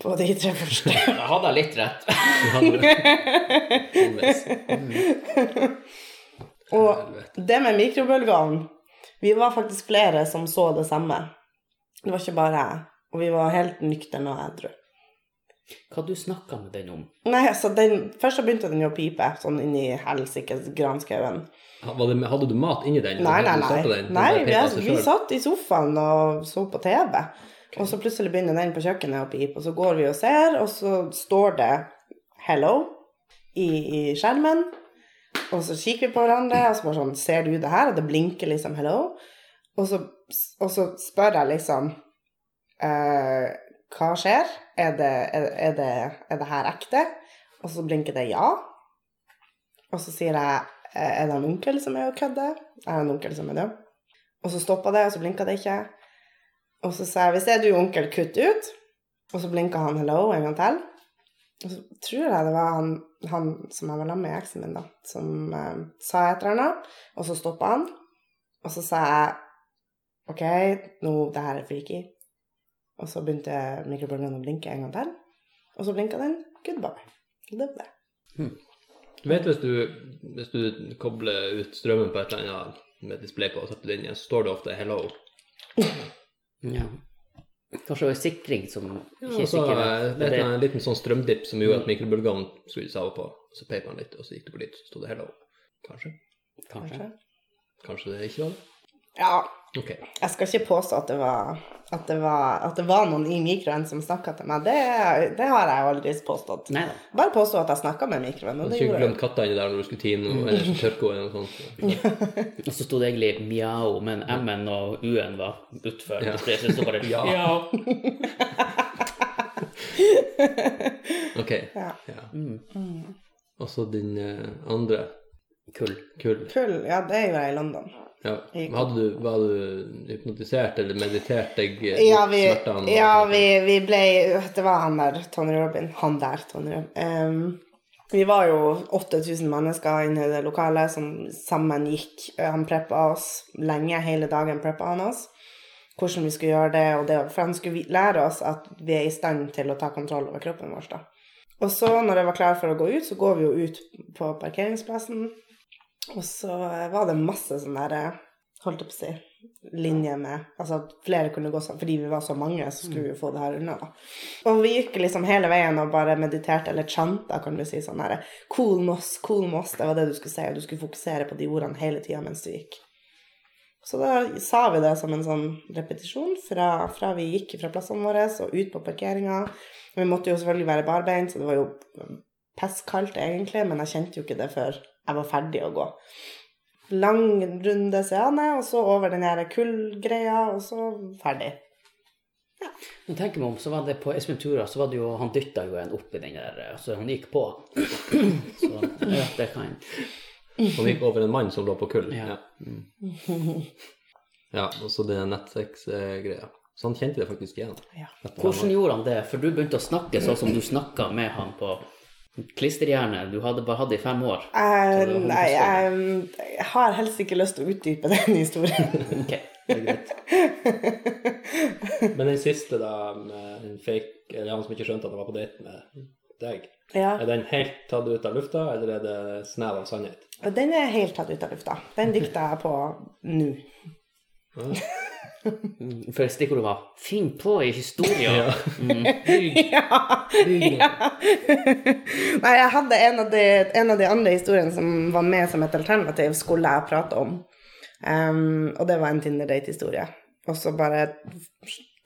C: på de tre første.
B: Da hadde jeg litt rett.
A: Halvveis.
C: Og det med mikrobølgeovn Vi var faktisk flere som så det samme. Det var ikke bare jeg. Og vi var helt nykterne og edru.
B: Hva du snakka med den om?
C: Nei, altså, den, først så begynte den å pipe, sånn inni helsikes granskauen.
A: Hadde du mat inni den?
C: Nei, nei, nei.
A: Den,
C: nei vi,
A: pepet
C: vi satt i sofaen og så på TV. Og så plutselig begynner den på kjøkkenet å pipe, og så går vi og ser, og så står det 'hello' i, i skjermen. Og så kikker vi på hverandre, og så bare sånn 'Ser du det her?' Og det blinker liksom 'hello'. Og så, og så spør jeg liksom eh, 'Hva skjer? Er det, er, det, er det her ekte?' Og så blinker det 'ja'. Og så sier jeg "Eh, 'Er det en onkel som er og kødder?' Jeg har en onkel som er død. Og så stoppa det, og så blinka det ikke. Og så sa jeg 'Hvis det er du, onkel, kutt ut'. Og så blinka han 'hello' en gang til. Og så tror jeg det var han, han som jeg var sammen med eksen min, da, som eh, sa et eller annet. Og så stoppa han. Og så sa jeg 'OK, nå, det her er freaky'. Og så begynte mikrobølgen å blinke en gang til. Og så blinka den 'goodbye'. Det var det.
A: Du vet hvis du, hvis du kobler ut strømmen på et eller annet med display på og setter det inn igjen, så står det ofte 'hello'.
B: Ja. Kanskje det var sikring som
A: Ja,
B: ikke er
A: og så
B: sikker.
A: eh, det er
B: det-
A: en liten sånn strømdipp som gjorde at mikrobølgeovnen skulle seg over på. Så peip man litt, og så gikk det på litt, så sto det 'hello'. Kanskje.
B: Kanskje.
C: Kanskje
A: det ikke var det?
C: Ja,
A: Okay.
C: Jeg skal ikke påstå at det var, at det var, at det var noen i mikroen som snakka til meg. Det, det har jeg aldri påstått.
B: Neida.
C: Bare påstå at jeg snakka med mikroen, og
A: du
C: skulle
A: glemt katta inni der når du skulle tine noe, eller tørke henne eller noe sånt.
B: Og så sto det egentlig mjau, men M-en og U-en var utfor.
A: Ja.
B: Så det bare
A: Ja.
B: ja.
A: Ok.
C: Ja.
A: Ja.
B: Mm.
A: Og så din eh, andre
B: Kull.
C: Kull.
A: kull.
C: ja, det gjorde jeg i London.
A: Ja. Hadde du, var du hypnotisert eller meditert deg
C: Ja, vi,
A: smertene?
C: ja vi, vi ble Det var han der, Tony Robin. Han der, Tony Robin. Um, vi var jo 8000 mennesker inne i det lokalet som sammen gikk. Han preppa oss lenge, hele dagen preppa han oss. Hvordan vi skulle gjøre det, og det, for han skulle lære oss at vi er i stand til å ta kontroll over kroppen vår. da. Og så, når jeg var klar for å gå ut, så går vi jo ut på parkeringsplassen. Og så eh, var det masse sånn der, holdt jeg på å si, linje med Altså at flere kunne gå sånn. fordi vi var så mange, så skulle vi jo få det her unna. Og vi gikk liksom hele veien og bare mediterte, eller chanta, kan du si, sånn herre Cool Moss, cool Moss, det var det du skulle si, og du skulle fokusere på de ordene hele tida mens du gikk. Så da sa vi det som en sånn repetisjon fra, fra vi gikk fra plassene våre og ut på parkeringa. Vi måtte jo selvfølgelig være barbeint, så det var jo pestkaldt egentlig, men jeg kjente jo ikke det før jeg var ferdig å gå. Lang runde seane, og så over den her kullgreia, og så ferdig.
B: Nå tenker jeg meg om, så var det på Espen Tura, så var det jo Han dytta jo en opp i den der, så han gikk på. Så ja, det kan
A: Han gikk over en mann som lå på kull.
B: Ja.
A: Ja, ja og så det nettsex-greia. Så han kjente det faktisk igjen.
C: Ja.
B: Hvordan gjorde han det? For du begynte å snakke sånn som du snakka med han på klisterhjerne. Du hadde bare hatt det i fem år. Uh,
C: nei, jeg, jeg har helst ikke lyst til å utdype den historien.
B: Ok, det er greit.
A: Men den siste, da, med en fake Eller han som ikke skjønte at han var på date med deg,
C: ja.
A: er den helt tatt ut av lufta, eller er det snev av sannhet?
C: Den er helt tatt ut av lufta. Den dikta jeg på nå.
B: For stikkordet var 'finn på i historia'.
A: Ja.
B: Mm, bygg.
C: Ja. ja. Nei, jeg hadde en av, de, en av de andre historiene som var med som et alternativ, skulle jeg prate om. Um, og det var en Tinder-date-historie. Og så bare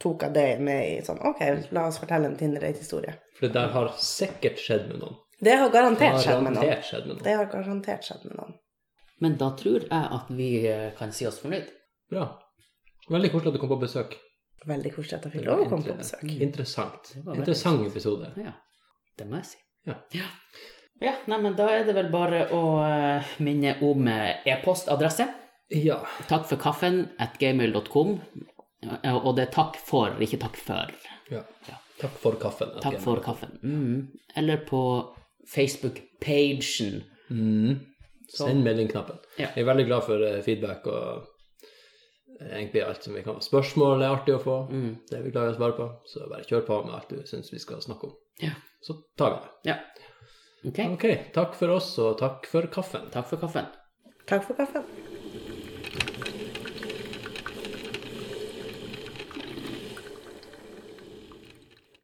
C: tok jeg det med i sånn OK, la oss fortelle en Tinder-date-historie.
A: For det der har sikkert skjedd med noen.
C: Det har garantert
A: Har
C: skjedd med noen.
A: skjedd med noen.
C: Det har garantert skjedd med noen.
B: Men da tror jeg at vi eh, kan si oss fornøyd.
A: Bra. Veldig koselig at du kom på besøk.
C: Veldig koselig at jeg fikk lov å komme på besøk.
A: Interessant.
B: Var veldig
A: Interessant episode.
B: Ja, det må jeg si.
A: Ja.
B: Ja, ja nei, men da er det vel bare å eh, minne om eh, e-postadresse.
A: Ja.
B: Takk for kaffen at gmail.com. Og det er takk for, ikke takk for.
A: ja. Takk for kaffen.
B: Takk for kaffen. Mm. Eller på Facebook-pagen.
A: Mm. Send meldingknappen.
B: Ja.
A: Jeg er veldig glad for eh, feedback og egentlig alt som vi kan. Spørsmål er artig å få.
B: Mm.
A: Det er vi glad i å svare på. Så bare kjør på med alt du syns vi skal snakke om.
B: Ja.
A: Så tar vi det.
B: ja. Ok,
A: Ok, takk for oss, og takk for kaffen.
B: takk for kaffen.
C: Takk for kaffen.